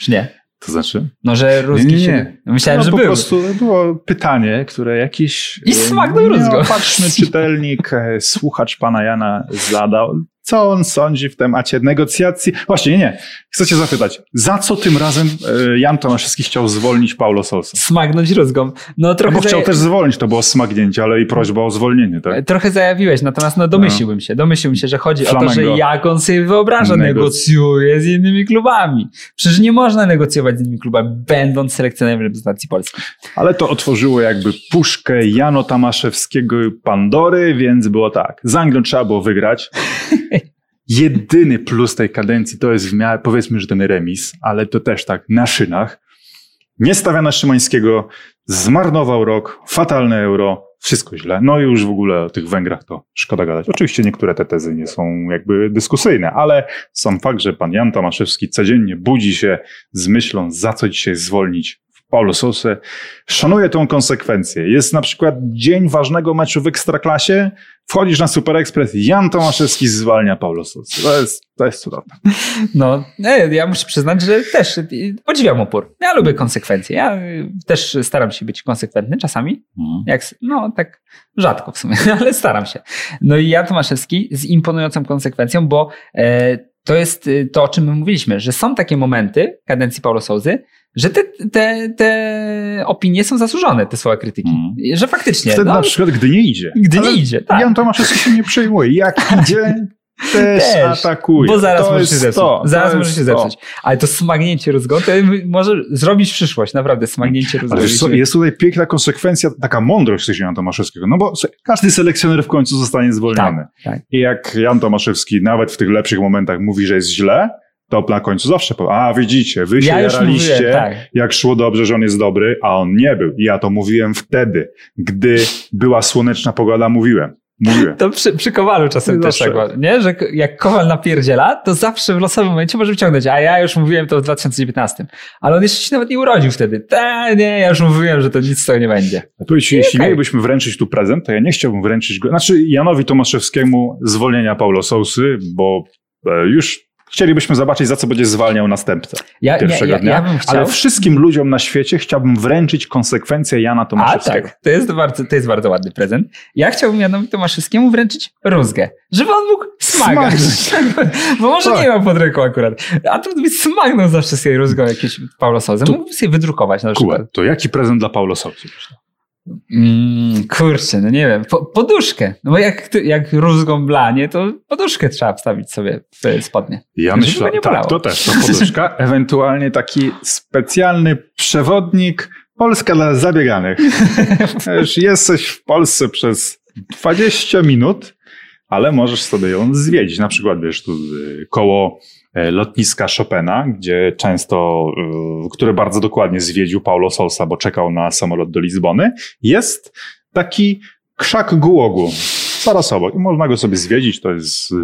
czy nie? To znaczy? No, że ruski nie, nie, nie. Myślałem, no, że po był. Po prostu było pytanie, które jakiś I smak do nieopatrzny czytelnik, e, słuchacz pana Jana zadał. Co on sądzi w temacie negocjacji. Właśnie, nie, nie. Chcę cię zapytać, za co tym razem e, Jan Tomaszewski chciał zwolnić Paulo Sousa? Smagnąć rózgą. No trochę Bo chciał też zwolnić, to było smagnięcie, ale i prośba o zwolnienie, tak? Trochę zajawiłeś, natomiast no domyśliłbym się, domyśliłbym się, że chodzi o to, że Flamengo. jak on sobie wyobraża, Negoc- negocjuje z innymi klubami. Przecież nie można negocjować z innymi klubami, będąc selekcjonerem reprezentacji Polski. Ale to otworzyło jakby puszkę Jano Tamaszewskiego Pandory, więc było tak. Z Anglią trzeba było wygrać. Jedyny plus tej kadencji to jest w miarę, powiedzmy, że ten remis, ale to też tak na szynach. Nie stawia na Szymańskiego, zmarnował rok, fatalne euro, wszystko źle. No i już w ogóle o tych Węgrach to szkoda gadać. Oczywiście niektóre te tezy nie są jakby dyskusyjne, ale sam fakt, że pan Jan Tomaszewski codziennie budzi się z myślą, za co dzisiaj zwolnić Paulo Sousę, szanuje tą konsekwencję. Jest na przykład dzień ważnego meczu w Ekstraklasie, wchodzisz na Super Express, Jan Tomaszewski zwalnia Paulo Sousę. To jest, to jest cudowne. No, ja muszę przyznać, że też y, podziwiam opór. Ja lubię konsekwencje. Ja y, też staram się być konsekwentny czasami. Jak, s- no, tak rzadko w sumie, ale staram się. No i Jan Tomaszewski z imponującą konsekwencją, bo e, to jest to, o czym my mówiliśmy, że są takie momenty kadencji Paulo Souzy, że te, te, te opinie są zasłużone, te słowa krytyki. Mhm. Że faktycznie. Wtedy no, na przykład, gdy nie idzie. Gdy Ale nie idzie, tak. Jan Tomaszewski się nie przejmuje. Jak idzie, też, Też, atakuje. Bo zaraz to może się zepsuć. To, zaraz to może się to. zepsuć. Ale to smagnięcie rózgą, to może zrobić przyszłość, naprawdę, smagnięcie co, jest tutaj piękna konsekwencja, taka mądrość Jana Tomaszewskiego. No bo każdy selekcjoner w końcu zostanie zwolniony. Tak, tak. I jak Jan Tomaszewski nawet w tych lepszych momentach mówi, że jest źle, to na końcu zawsze powie, a widzicie, wy się Ja jaraliście, mówiłem, tak. jak szło dobrze, że on jest dobry, a on nie był. I ja to mówiłem wtedy, gdy była słoneczna pogoda, mówiłem. Mówiłem. To przy, przy Kowalu czasem też Zawsze. tak, ma, nie? Że jak Kowal napierdziela, to zawsze w losowym momencie może wyciągnąć, a ja już mówiłem to w 2019. Ale on jeszcze się nawet nie urodził wtedy. Ta, nie, ja już mówiłem, że to nic z tego nie będzie. Powiedz, jeśli okej. mielibyśmy wręczyć tu prezent, to ja nie chciałbym wręczyć go, znaczy Janowi Tomaszewskiemu zwolnienia Paulo Sousy, bo e, już chcielibyśmy zobaczyć, za co będzie zwalniał następcę Ja, pierwszego ja, dnia. ja chciał... Ale wszystkim ludziom na świecie chciałbym wręczyć konsekwencje Jana A Tomaszewskiego. tak, to jest, bardzo, to jest bardzo ładny prezent. Ja chciałbym Janowi Tomaszewskiemu wręczyć rózgę, żeby on mógł smagać. Bo może Tak. nie ma pod ręką akurat. A to by smagnął za wszystkie rózgą jakieś Paulo Sousa. Mógłby sobie wydrukować na przykład. Kuba, to jaki prezent dla Paulo Sousy? Mm, kurczę, no nie wiem. Po, poduszkę. No bo jak, jak rózgą blanie, to poduszkę trzeba wstawić sobie w spodnie. Ja myślę, nie tak, to też, to poduszka. Ewentualnie taki specjalny przewodnik Polska dla zabieganych. Wiesz, jesteś w Polsce przez 20 minut, ale możesz sobie ją zwiedzić. Na przykład, wiesz, tu y, koło lotniska Chopina, gdzie często, y, które bardzo dokładnie zwiedził Paulo Sousa, bo czekał na samolot do Lizbony, jest taki krzak gułogu. Zaraz obok. I można go sobie zwiedzić, to jest y,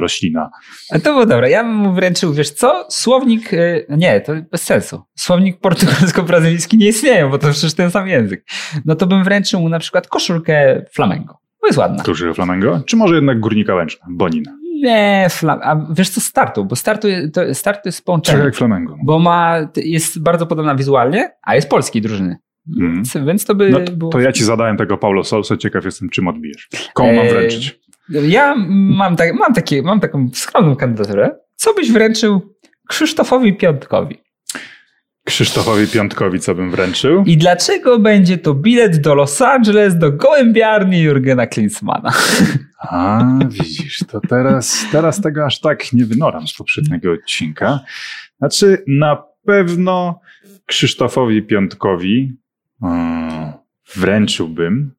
roślina. A to było dobre. Ja bym mu wręczył, wiesz co? Słownik, nie, to bez sensu. Słownik portugalsko-brazylijski nie istnieje, bo to przecież ten sam język. No to bym wręczył mu na przykład koszulkę flamengo. Bo jest ładna. Kluczy Flamengo? Czy może jednak Górnika Łęczna? Bonina. Nie, flam- a wiesz co, startu, bo startu, to, start to jest Tak połączenie. jak Flamengo. Bo ma, jest bardzo podobna wizualnie, a jest polskiej drużyny. Mhm. Więc, to by No to, było... to ja ci zadałem tego Paulo Sousa, ciekaw jestem, czym odbijesz. Komu mam Eee, wręczyć? Ja mam, tak, mam, takie, mam taką skromną kandydaturę. Co byś wręczył Krzysztofowi Piątkowi? Krzysztofowi Piątkowi, co bym wręczył? I dlaczego będzie to bilet do Los Angeles, do gołębiarni Jurgena Klinsmana? A, widzisz, to teraz, teraz tego aż tak nie wynoram z poprzedniego odcinka. Znaczy, na pewno Krzysztofowi Piątkowi wręczyłbym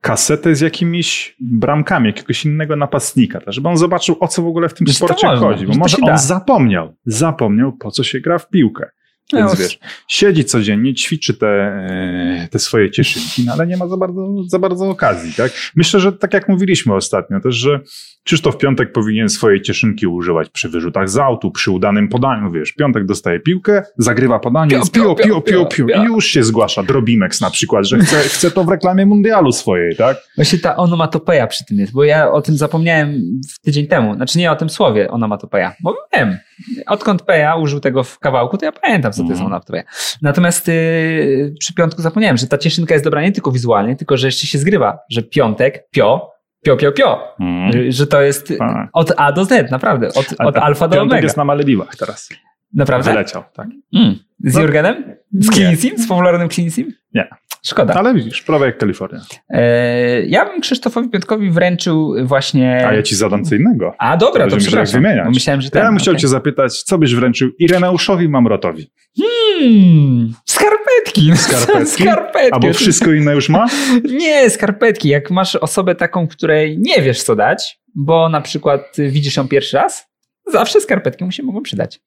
kasetę z jakimiś bramkami jakiegoś innego napastnika, tak, żeby on zobaczył, o co w ogóle w tym Wiesz, sporcie można, chodzi. Bo może on zapomniał, zapomniał, po co się gra w piłkę. Więc No, wiesz, siedzi codziennie, ćwiczy te, e, te swoje cieszynki, no ale nie ma za bardzo, za bardzo okazji, tak? Myślę, że tak jak mówiliśmy ostatnio też, że Krzysztof Piątek powinien swojej cieszynki używać przy wyrzutach z autu, przy udanym podaniu, wiesz, Piątek dostaje piłkę, zagrywa podanie, Pio, pio, pio, pio, pio, i już się zgłasza Drobimex na przykład, że chce, chce to w reklamie mundialu swojej, tak? Właśnie ta onomatopeja przy tym jest, bo ja o tym zapomniałem w tydzień temu. Znaczy nie o tym słowie onomatopeja, bo wiem. Odkąd Peja użył tego w kawałku, to ja pamiętam, co to jest Mhm. onomatopeja. Natomiast yy, przy piątku zapomniałem, że ta cieszynka jest dobra nie tylko wizualnie, tylko że jeszcze się zgrywa, że piątek, pio, pio, pio, pio. Mm. Że to jest Tak. od A do Z, naprawdę. Od, od alfa do omega. jest na Malediwach teraz. Naprawdę? Wyleciał, tak. Mm. Z No. Jurgenem? Z. Klinicim? Z popularnym Klinicim? Nie. Szkoda. Ale widzisz, prawie jak Kalifornia. E, ja bym Krzysztofowi Piątkowi wręczył właśnie... A ja ci zadam co innego. A dobra, to się tak przepraszam. wymieniać. Myślałem, że To ja ten, bym chciał okej. cię zapytać, co byś wręczył Ireneuszowi Mamrotowi? Hmm, skarpetki. Skarpetki? skarpetki. Albo wszystko inne już ma? Nie, skarpetki. Jak masz osobę taką, której nie wiesz co dać, bo na przykład widzisz ją pierwszy raz, zawsze skarpetki mu się mogą przydać.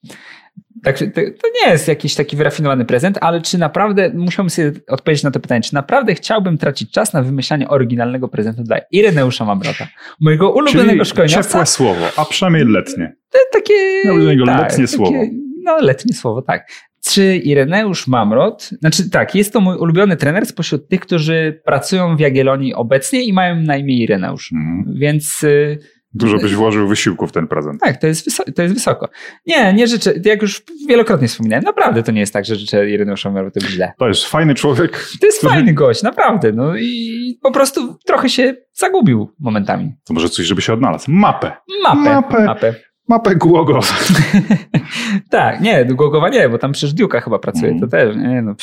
Także to, to nie jest jakiś taki wyrafinowany prezent, ale czy naprawdę, musiałbym sobie odpowiedzieć na to pytanie, czy naprawdę chciałbym tracić czas na wymyślanie oryginalnego prezentu dla Ireneusza Mamrota, mojego ulubionego Czyli ciepłe słowo, a przynajmniej letnie. Takie. Do niego letnie słowo. No, letnie słowo, tak. Czy Ireneusz Mamrot, znaczy tak, jest to mój ulubiony trener spośród tych, którzy pracują w Jagiellonii obecnie i mają na imię Ireneusz. Mm. Więc y, Dużo byś włożył wysiłku w ten prezent. tak, to jest, wyso- to jest wysoko. Nie, nie życzę, jak już wielokrotnie wspominałem, naprawdę to nie jest tak, że życzę Ireneuszowi Mamrotowi źle. To jest fajny człowiek. To jest który- fajny gość, naprawdę. No i po prostu trochę się zagubił momentami. To może coś, żeby się odnalazł. Mapę. Mapę. Mapę. mapę. Mapę Głogowa. tak, nie, Głogowa nie, bo tam przecież Diuka chyba pracuje, Mm. to też, nie, no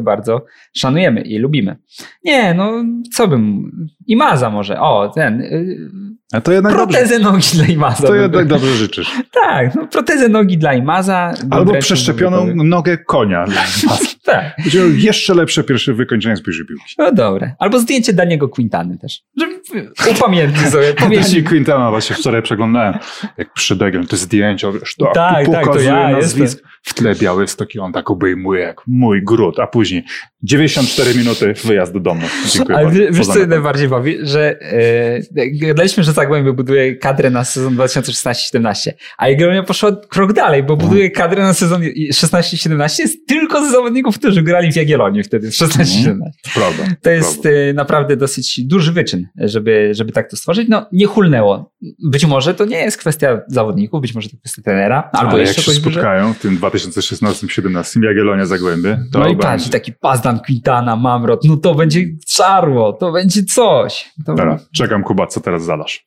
bardzo szanujemy i lubimy. Nie, no co bym, Imaza może, o, ten, y, A to jednak dobrze. protezę nogi dla Imaza. To bym- jednak dobrze życzysz. Tak, no protezę nogi dla Imaza. Albo przeszczepioną nogę konia. dla was. Tak, Będzie jeszcze lepsze pierwsze wykończenie z piłki. no dobre. Albo zdjęcie Daniego Quintany też, żeby upamiętnić sobie, Dani. Quintana właśnie wczoraj przeglądałem, jak przy Degel, te zdjęcia, wiesz, tak, Tak, tu tak, to pokazuje ja nazwisk. W tle biały stok i on tak obejmuje jak mój gród, a później 94 minuty wyjazd do domu. Dziękuję Ale bardzo. wie- wiesz, co najbardziej bawi? Że e, gadaliśmy, że Zagłębie buduje kadrę na sezon 2016-17, a Jagiellonia poszła krok dalej, bo buduje kadrę na sezon 16-17 z tylko z zawodników, którzy grali w Jagiellonii wtedy w 16-17. Prawda. To jest e, naprawdę dosyć duży wyczyn, żeby, żeby tak to stworzyć. No, nie hulnęło. Być może to nie jest kwestia zawodników, być może to kwestia trenera, albo Ale jak jeszcze się kogoś wyżej. spotkają w tym 2016-17 Jagiellonia Zagłębie, to No i będzie. patrz, taki Pazdan, Quintana, Mamrot, no to będzie czarło, to będzie coś. To... Dobra, czekam Kuba, co teraz zadasz?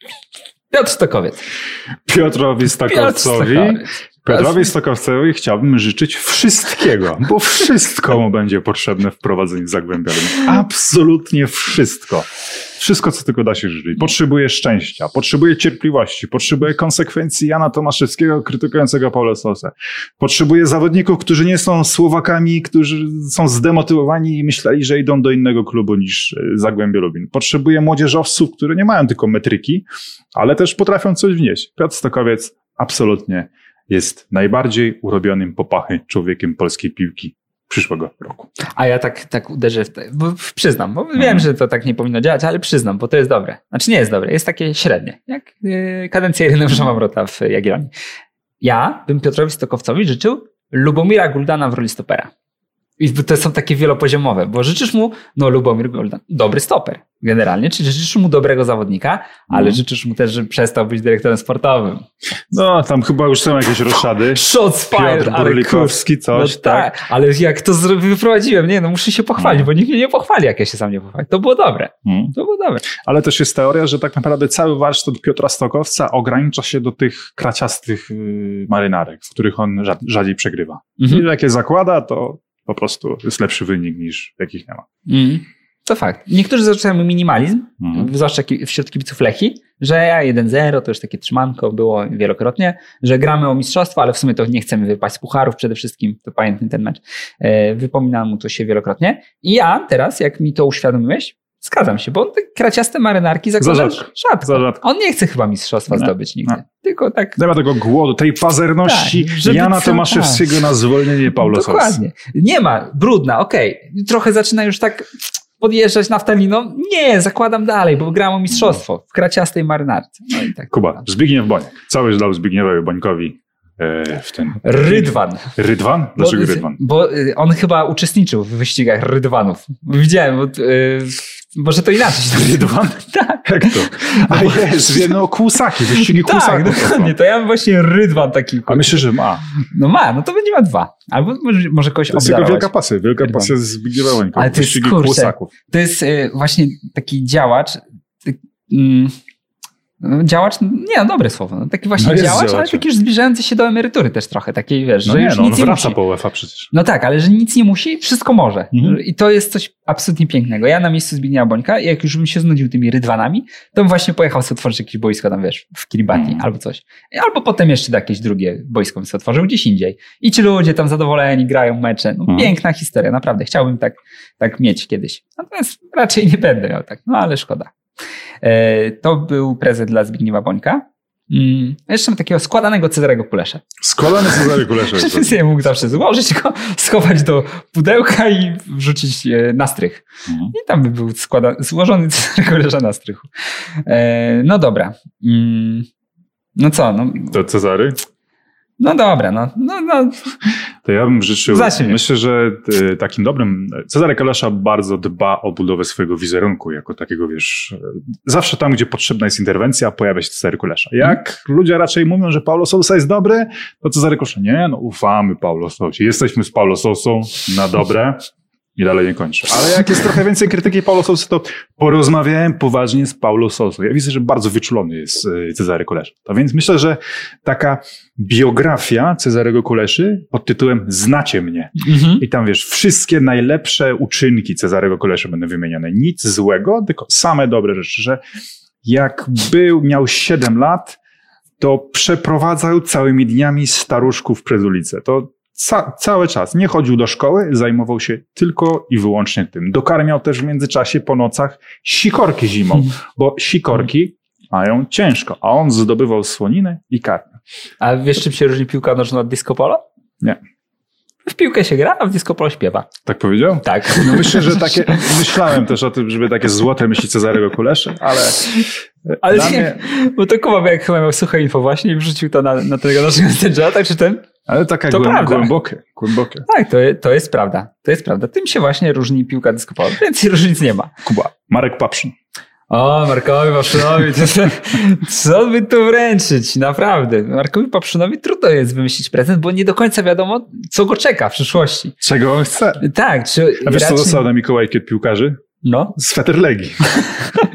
Piotr Stokowiec. Piotrowi Piotr Stokowcowi. Stokowiec. Piotrowi Stokowcowi chciałbym życzyć wszystkiego, bo wszystko mu będzie potrzebne w prowadzeniu Zagłębia. Absolutnie wszystko. Wszystko, co tylko da się życzyć. Potrzebuje szczęścia, potrzebuje cierpliwości, potrzebuje konsekwencji Jana Tomaszewskiego krytykującego Paula Sosę. Potrzebuje zawodników, którzy nie są Słowakami, którzy są zdemotywowani i myśleli, że idą do innego klubu niż e, Zagłębie Lubin. Potrzebuje młodzieżowców, którzy nie mają tylko metryki, ale też potrafią coś wnieść. Piotr Stokowiec absolutnie jest najbardziej urobionym popachy człowiekiem polskiej piłki przyszłego roku. A ja tak, tak uderzę w te, bo przyznam, bo Mhm. wiem, że to tak nie powinno działać, ale przyznam, bo to jest dobre. Znaczy nie jest dobre, jest takie średnie, jak yy, kadencja Ireneusza Mamrota w Jagiellonii. Ja bym Piotrowi Stokowcowi życzył Lubomira Guldana w roli stopera. I to są takie wielopoziomowe, bo życzysz mu, no Lubomir Guldan, dobry stoper generalnie, czyli życzysz mu dobrego zawodnika, ale Mhm. życzysz mu też, żeby przestał być dyrektorem sportowym. No, tam chyba już są jakieś roszady. Shots Piotr fired. Burlikowski, coś, no tak? tak, ale jak to wyprowadziłem, nie, no muszę się pochwalić, No. bo nikt mnie nie pochwali, jak ja się sam nie pochwali. To było dobre. Mm. To było dobre. Ale też jest teoria, że tak naprawdę cały warsztat Piotra Stokowca ogranicza się do tych kraciastych yy, marynarek, w których on rza- rzadziej przegrywa. Mhm. I jak je zakłada, to po prostu jest lepszy wynik niż jakich nie ma. Mm. To fakt. Niektórzy zaczynają minimalizm, Mhm. zwłaszcza wśród kibiców Lechi, że ja 1-0 to już takie trzymanko było wielokrotnie, że gramy o mistrzostwo, ale w sumie to nie chcemy wypaść z pucharów przede wszystkim. To pamiętny ten mecz. E, Wypominałem mu to się wielokrotnie. I ja teraz, jak mi to uświadomiłeś, zgadzam się, bo on te kraciaste marynarki zakłada Za rzadko. rzadko. Za rzadko. On nie chce chyba mistrzostwa Nie. zdobyć nigdy. Nie. Tylko tak Nie ma tego głodu, tej pazerności Tak, Jana Tomaszewskiego na zwolnienie Paula Sosa. Dokładnie. Nie ma, brudna, okej. Trochę zaczyna już tak podjeżdżać naftaliną. Nie, zakładam dalej, bo gram o mistrzostwo w kraciastej marynarce. No tak. Kuba, Zbigniew Boniek. Byś dał Zbigniewowi Bońkowi w ten... Rydwan. Rydwan? Dlaczego bo, Rydwan? Bo y, on chyba uczestniczył w wyścigach Rydwanów. Widziałem, bo, y, może to inaczej. Rydwan? Tak. Jak to? A jest, wie, no kłusaki, wyścigi Tak, kłusaków. dokładnie. To ja bym właśnie Rydwan taki. A myślę, że ma. No ma, no to będzie ma dwa. Albo może, może kogoś To jest jego obdarować. wielka pasja, wielka Rydwan. pasja z Zbigniewa Bońka. Ale to jest, Wyścigi kurczę, kłusaków. To jest y, właśnie taki działacz, y, Mm, no, działacz, nie, no, dobre słowo. No, taki właśnie No jest działacz, ale taki już zbliżający się do emerytury też trochę. Takiej, wiesz, No że nie, już no on nic nie wraca musi. po UEFA przecież. No tak, ale że nic nie musi, wszystko może. Mhm. I to jest coś absolutnie pięknego. Ja na miejscu Zbigniewa Bońka, jak już bym się znudził tymi rydwanami, to bym właśnie pojechał sobie otworzyć jakieś boisko tam, wiesz, w Kiribati Mhm. albo coś. Albo potem jeszcze jakieś drugie boisko bym sobie otworzył gdzieś indziej. I ci ludzie tam zadowoleni, grają mecze. No, Mhm. Piękna historia, naprawdę. Chciałbym tak, tak mieć kiedyś. Natomiast raczej nie będę miał tak, no ale szkoda. E, to był prezent dla Zbigniewa Bońka. Mm, jeszcze mam takiego składanego Cezarego Kulesza. Składany Cezary Kulesza. Sobie mógł zawsze złożyć go, schować do pudełka i wrzucić e, na strych. Mhm. I tam by był składa, złożony Cezary Kulesza na strychu. E, no dobra. Mm, no co, no, To Cezary? No dobra, no, no, no To ja bym życzył. Zacznij. Myślę, że y, takim dobrym. Cezary Kalesza bardzo dba o budowę swojego wizerunku, jako takiego, wiesz. y, Zawsze tam, gdzie potrzebna jest interwencja, pojawia się Cezary Kulesza. Jak ludzie raczej mówią, że Paulo Sousa jest dobry, to Cezary Kulesza. Nie, no ufamy Paulo Sousie. Jesteśmy z Paulo Sousą na dobre. I dalej nie kończę. Ale jak jest trochę więcej krytyki Paulo Sousy, to porozmawiałem poważnie z Paulo Sousą. Ja widzę, że bardzo wyczulony jest y, Cezary Kulesza. To więc myślę, że taka biografia Cezarego Kuleszy pod tytułem Znacie mnie. mhm. I tam wiesz, wszystkie najlepsze uczynki Cezarego Kuleszy będą wymienione. Nic złego, tylko same dobre rzeczy, że jak był, miał 7 lat, to przeprowadzał całymi dniami staruszków przez ulicę. To ca cały czas. Nie chodził do szkoły, zajmował się tylko i wyłącznie tym. Dokarmiał też w międzyczasie po nocach sikorki zimą, bo sikorki mają ciężko, a on zdobywał słoninę i karmił. A wiesz, czym się różni piłka nożna od disco polo? Nie. W piłkę się gra, a w disco polo śpiewa. Tak powiedział? Tak. No myślę, że takie, myślałem też o tym, żeby takie złote myśli Cezarego Kuleszy, ale, Ale nie, mnie, bo to Kuba jak chyba miał suche info właśnie i wrzucił to na, na tego naszego tak czy ten? Ale taka To prawda. głębokie, głębokie. Tak, to, to jest prawda. To jest prawda. Tym się właśnie różni piłka polo. Więcej różnic nie ma. Kuba, Marek Papszyn. O, Markowi Papszynowi, co by tu wręczyć, naprawdę. Markowi Papszynowi trudno jest wymyślić prezent, bo nie do końca wiadomo, co go czeka w przyszłości. Czego on chce? Tak, czy A wiesz, co raczej- dostał na Mikołajki od piłkarzy? No, Sweter Legii.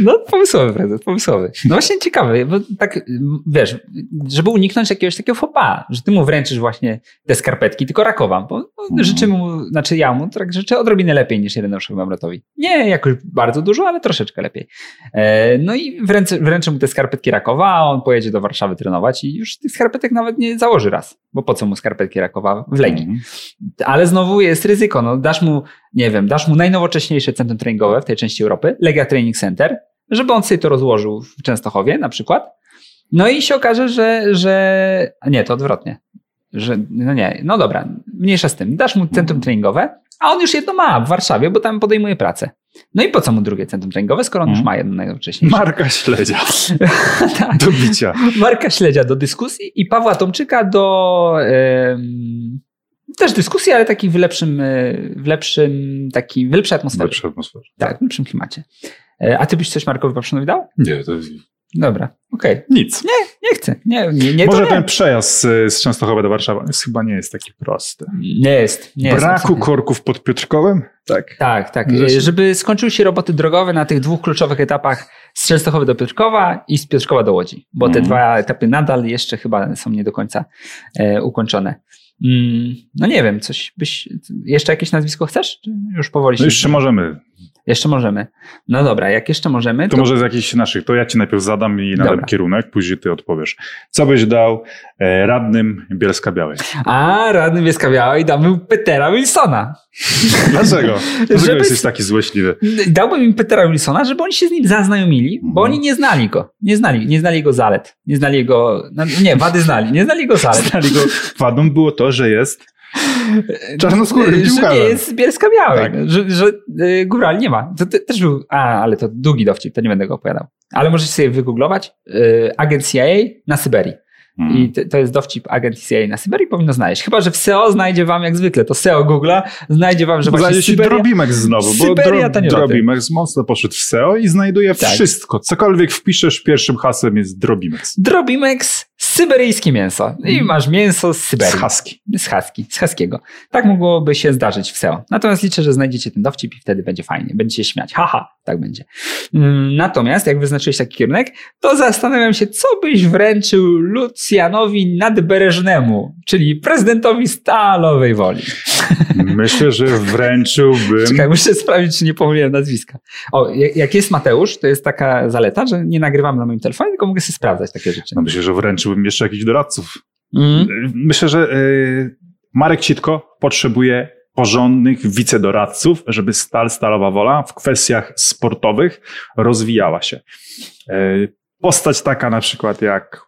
no pomysłowy prezent, pomysłowy. No właśnie ciekawy, bo tak, wiesz, żeby uniknąć jakiegoś takiego pas, że ty mu wręczysz właśnie te skarpetki, tylko rakowam, bo no, życzę mu, znaczy ja mu tak życzę odrobinę lepiej niż Ireneuszowi Mamrotowi. Nie jakoś bardzo dużo, ale troszeczkę lepiej. E, no i wręczę, wręczę mu te skarpetki Rakowa, a on pojedzie do Warszawy trenować i już tych skarpetek nawet nie założy raz, bo po co mu skarpetki Rakowa w Legii? Mhm. Ale znowu jest ryzyko. No, dasz mu, nie wiem, dasz mu najnowocześniejsze centrum treningowe w tej części Europy, Legia Training Center, żeby on sobie to rozłożył w Częstochowie na przykład. No i się okaże, że, że a nie, to odwrotnie. Że, no nie, no dobra, mniejsza z tym. Dasz mu centrum treningowe, a on już jedno ma w Warszawie, bo tam podejmuje pracę. No i po co mu drugie centrum treningowe, skoro on już Mhm. ma jedno najnowocześniejsze? Marka Śledzia. tak. Do bicia. Marka Śledzia do dyskusji i Pawła Tomczyka do em, też dyskusji, ale taki w lepszym, e, w lepszym, taki, w lepszej atmosferze. Lepsza atmosfera. Tak, w lepszym klimacie. E, A ty byś coś Markowi Papszynowi dał? Nie, to Dobra, okej. nic. Nie chcę. Nie, nie, nie, Może ten nie. przejazd z, Częstochowa do Warszawy jest, chyba nie jest taki prosty. nie jest. Nie jest Braku absolutnie. korków pod Piotrkowem? Tak. Tak, tak. Się- Żeby skończyły się roboty drogowe na tych dwóch kluczowych etapach z Częstochowy do Piotrkowa i z Piotrkowa do Łodzi, bo te Mhm. dwa etapy nadal jeszcze chyba są nie do końca e, ukończone. Mm, no nie wiem, coś byś. Jeszcze jakieś nazwisko chcesz? Czy już powoli No jeszcze możemy. Jeszcze możemy. No dobra, jak jeszcze możemy, To to. może z jakichś naszych, to ja ci najpierw zadam i nadam Dobra. kierunek, później ty odpowiesz. Co byś dał e, radnym Bielska Białej? A, radny Wieska Białej damy Petera Wilsona. Dlaczego? Dlaczego Żeby- jesteś taki złośliwy? Dałbym im Petera Wilsona, żeby oni się z nim zaznajomili, bo Mhm. oni nie znali go. Nie znali, nie znali jego zalet. Nie znali jego. No, nie, wady znali. Nie znali jego zalet. Znali go, wadą było to, że jest czarnoskórym że nie jest Bielska Białej. Tak. Że, że y, nie ma. To, te- też był. A, ale to długi dowcip, to nie będę go opowiadał. Ale możecie sobie wygooglować. Y, agent CIA na Syberii. Mhm. I to, to jest dowcip agent CIA na Syberii, powinno znaleźć. Chyba, że w SEO znajdzie wam jak zwykle. To SEO Google'a znajdzie wam, że właśnie znajdzie się Syberia... Drobimex znowu, bo Syberia dro, to nie loty. Drobimex mocno poszedł w SEO i znajduje Tak. wszystko. Cokolwiek wpiszesz, pierwszym hasłem jest Drobimex. Drobimex syberyjskie mięso. I masz mięso z Syberii. Z Husky. Z Husky, z Huskiego. Tak mogłoby się zdarzyć w SEO. Natomiast liczę, że znajdziecie ten dowcip i wtedy będzie fajnie. Będziecie śmiać. Haha, tak będzie. Mm, Natomiast jak wyznaczyłeś taki kierunek, to zastanawiam się, co byś wręczył Lucjanowi Nadbereżnemu, czyli prezydentowi Stalowej Woli. Myślę, że wręczyłbym... Czekaj, muszę sprawdzić, czy nie pomyliłem nazwiska. O, jak jak jest Mateusz, to jest taka zaleta, że nie nagrywam na moim telefonie, tylko mogę sobie sprawdzać takie rzeczy. No myślę, że wręczyłbym jeszcze jakichś doradców. Mm. Myślę, że y, Marek Citko potrzebuje porządnych wicedoradców, żeby Stal Stalowa Wola w kwestiach sportowych rozwijała się. Y, Postać taka na przykład jak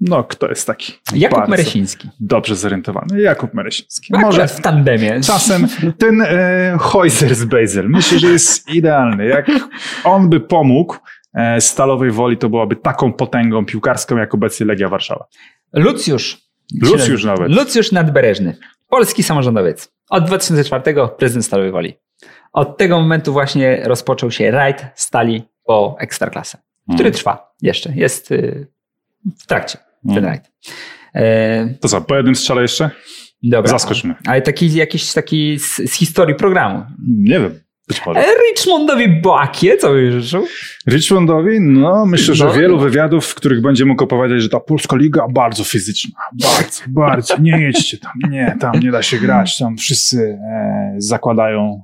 no, kto jest taki Jakub Meresiński. dobrze zorientowany? Jakub Meresiński. Może Może w tandemie. czasem ten e, Heuser z Basel. Myślę, że jest idealny. Jak on by pomógł e, Stalowej Woli, to byłaby taką potęgą piłkarską, jak obecnie Legia Warszawa. Lucjusz. Lucjusz nawet. Lucjusz Nadbereżny. Polski samorządowiec. Od 2004 prezydent Stalowej Woli. Od tego momentu właśnie rozpoczął się rajd Stali po Ekstraklasę, który Hmm. trwa jeszcze. Jest y, w trakcie ten Hmm. rajd. E, To co, po jednym strzale jeszcze? dobra. Zaskocz mnie. Ale taki, jakiś taki z, z historii programu. Nie wiem. Być może. Richmondowi Boakie, co byś życzył? Richmondowi, no myślę, że No. wielu wywiadów, w których będzie mógł opowiadać, że ta polska liga bardzo fizyczna. Bardzo, bardzo. Nie jedźcie tam. Nie, tam nie da się grać. Tam wszyscy e, zakładają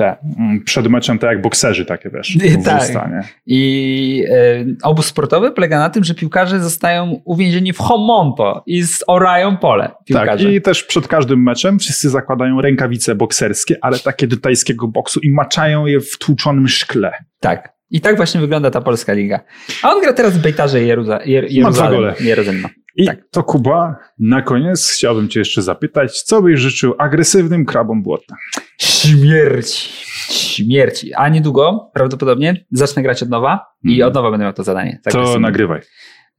te mm, przed meczem tak jak bokserzy takie, wiesz, w Tak. I e, obóz sportowy polega na tym, że piłkarze zostają uwięzieni w homonto i zorają pole Tak, piłkarze. i też przed każdym meczem wszyscy zakładają rękawice bokserskie, ale takie do tajskiego boksu i maczają je w tłuczonym szkle. Tak. I tak właśnie wygląda ta polska liga. A on gra teraz w Bejtarze Jeruza- Jer- Jeruzalem. gole. Jerozolima. I Tak. to Kuba, na koniec chciałbym cię jeszcze zapytać, co byś życzył agresywnym krabom błotna? Śmierci. Śmierci. A niedługo, prawdopodobnie, zacznę grać od nowa i Mhm. od nowa będę miał to zadanie. Tak to nagrywaj.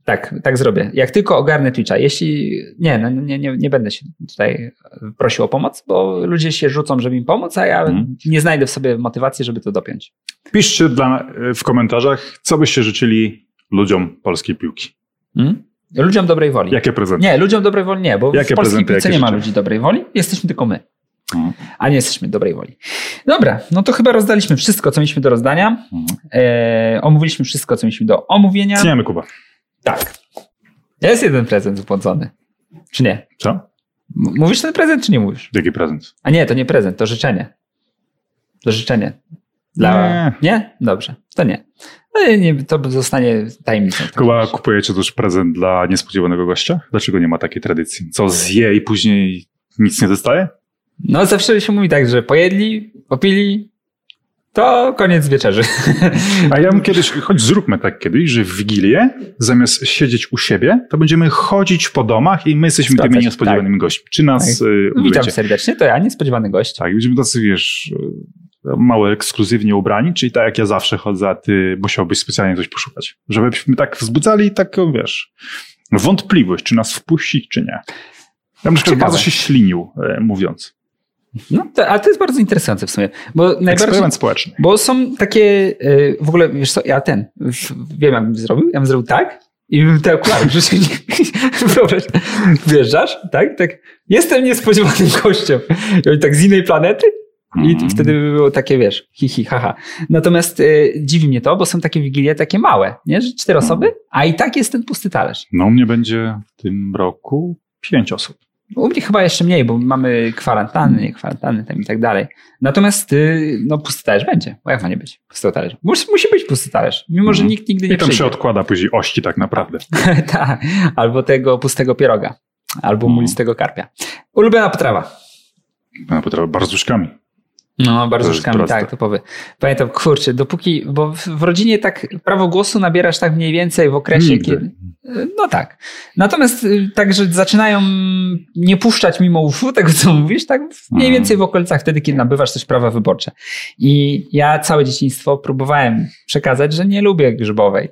Tak, tak zrobię. Jak tylko ogarnę Twitcha, jeśli. Nie, no, nie, nie, nie będę się tutaj prosił o pomoc, bo ludzie się rzucą, żeby im pomóc, a ja Mhm. nie znajdę w sobie motywacji, żeby to dopiąć. Piszcie dla, w komentarzach, co byście życzyli ludziom polskiej piłki. Hmm? Ludziom dobrej woli. Jakie prezenty? Nie, ludziom dobrej woli nie, bo Jakie w polskiej piłce nie ma ludzi dobrej woli, jesteśmy tylko my. Mhm. A nie jesteśmy dobrej woli. Dobra, no to chyba rozdaliśmy wszystko, co mieliśmy do rozdania. Mhm. E, omówiliśmy wszystko, co mieliśmy do omówienia. Cniemy Kuba. Tak. Jest jeden prezent wypłacony. Czy nie? Co? Mówisz ten prezent, czy nie mówisz? Jaki prezent? A nie, to nie prezent, to życzenie. To życzenie. Dla... Nie. Nie? Dobrze, to nie. No, nie. To zostanie tajemnicą. Kuba, kupujecie też prezent dla niespodziewanego gościa? Dlaczego nie ma takiej tradycji? Co, zje i później nic nie dostaje? No zawsze się mówi tak, że pojedli, popili, to koniec wieczerzy. A ja bym kiedyś, choć zróbmy tak kiedyś, że w Wigilię, zamiast siedzieć u siebie, to będziemy chodzić po domach i my jesteśmy Sprawdzać, tymi niespodziewanymi gośćmi. Czy nas Tak. y, Witam serdecznie, to ja, niespodziewany gość. Tak, będziemy tacy, wiesz, mało ekskluzywnie ubrani, czyli tak jak ja zawsze chodzę, a ty musiałbyś specjalnie coś poszukać. Żebyśmy tak wzbudzali taką, wiesz, wątpliwość, czy nas wpuścić, czy nie. Ja bym Ciekawe. bardzo się ślinił, e, mówiąc. No, to, ale to jest bardzo interesujące w sumie, bo. Eksperyment społeczny. Bo są takie, y, w ogóle, wiesz co, ja ten, w- wiem jak bym zrobił, ja bym zrobił tak i bym te okulary, się nie, wyobraź, wjeżdżasz, tak, tak, jestem niespodziewanym gościem i oni tak z innej planety i Mhm. wtedy by było takie, wiesz, hi, hi, haha. Natomiast y, dziwi mnie to, bo są takie wigilie takie małe, nie, że cztery Mhm. osoby, a i tak jest ten pusty talerz. No, u mnie będzie w tym roku pięć osób. U mnie chyba jeszcze mniej, bo mamy kwarantanny, nie kwarantanny tam i tak dalej. Natomiast y, no, pusty talerz będzie. Bo jak ma nie być pusty talerz? Musi, musi być pusty talerz, mimo że Mhm. nikt nigdy nie I tam się odkłada później ości tak naprawdę. tak, albo tego pustego pieroga, albo Mhm. mulistego karpia. Ulubiona potrawa. No, potrafię barzuszkami. No, proste. tak, topowy. Pamiętam, kurczę, dopóki, bo w, rodzinie tak prawo głosu nabierasz tak mniej więcej w okresie, Nigdy. kiedy... No tak. Natomiast y, tak, że zaczynają nie puszczać mimo uszu tego, co mówisz, tak mniej Mhm. więcej w okolicach wtedy, kiedy nabywasz też prawa wyborcze. I ja całe dzieciństwo próbowałem przekazać, że nie lubię grzybowej.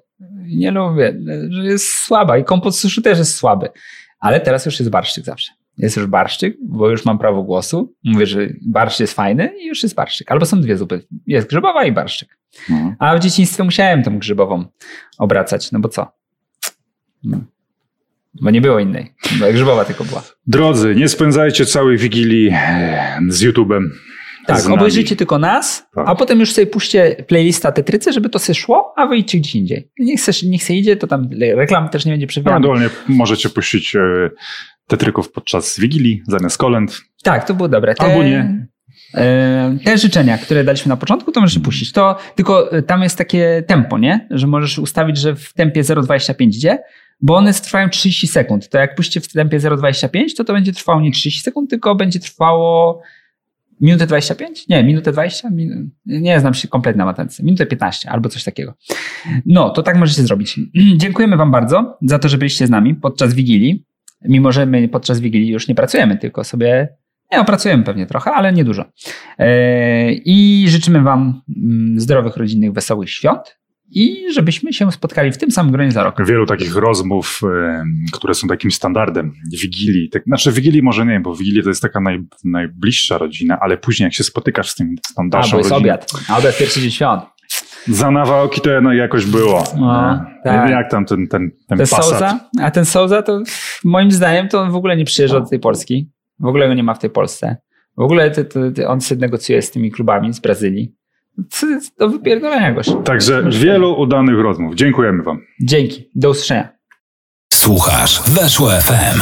Nie lubię, że jest słaba i kompot suszu też jest słaby. Ale teraz już jest barszczyk zawsze. Jest już barszczyk, bo już mam prawo głosu. Mówię, że barszcz jest fajny i już jest barszczyk. Albo są dwie zupy. Jest grzybowa i barszczyk. No. A w dzieciństwie musiałem tą grzybową obracać, no bo co? No. Bo nie było innej. Bo grzybowa tylko była. Drodzy, nie spędzajcie całej Wigilii e, z YouTube'em. Tak, nami. obejrzyjcie tylko nas, Tak. a potem już sobie puśćcie playlista Tetrycy, żeby to sobie szło, a wyjdźcie gdzieś indziej. Niech se, niech se idzie, to tam reklam też nie będzie przewijany. Ewentualnie możecie puścić e, tetryków podczas Wigilii zamiast kolęd. Tak, to było dobre. Te, Albo nie. e, Te życzenia, które daliśmy na początku, to możesz puścić. To tylko e, tam jest takie tempo, nie? Że możesz ustawić, że w tempie 0,25 idzie, bo one trwają 30 sekund. To jak puścicie w tempie 0,25, to to będzie trwało nie 30 sekund, tylko będzie trwało minutę 25? Nie, minutę 20? Min... Nie znam się kompletnie na matematyce. Minutę 15 albo coś takiego. No, to tak możecie zrobić. Dziękujemy Wam bardzo za to, że byliście z nami podczas Wigilii. Mimo, że my podczas Wigilii już nie pracujemy, tylko sobie nie, no, pracujemy pewnie trochę, ale niedużo. E, I życzymy Wam mm, zdrowych, rodzinnych, wesołych świąt i żebyśmy się spotkali w tym samym gronie za rok. Wielu takich rozmów, e, które są takim standardem Wigilii. Tak, znaczy Wigilii może nie, bo Wigilii to jest taka naj, najbliższa rodzina, ale później jak się spotykasz z tym tą A, bo jest rodziną, obiad. A obiad pierwszy dzień świąt. za nawałki to jednak jakoś było. No, tak. Jak tam ten, ten, ten Ten Passat? Souza, a ten Souza to moim zdaniem to on w ogóle nie przyjeżdża do tej Polski. W ogóle go nie ma w tej Polsce. W ogóle to, to, to on sobie negocjuje z tymi klubami z Brazylii. To, do wypierdolenia goś. Także wielu udanych rozmów. Dziękujemy Wam. Dzięki. Do usłyszenia. Słuchasz Weszło FM.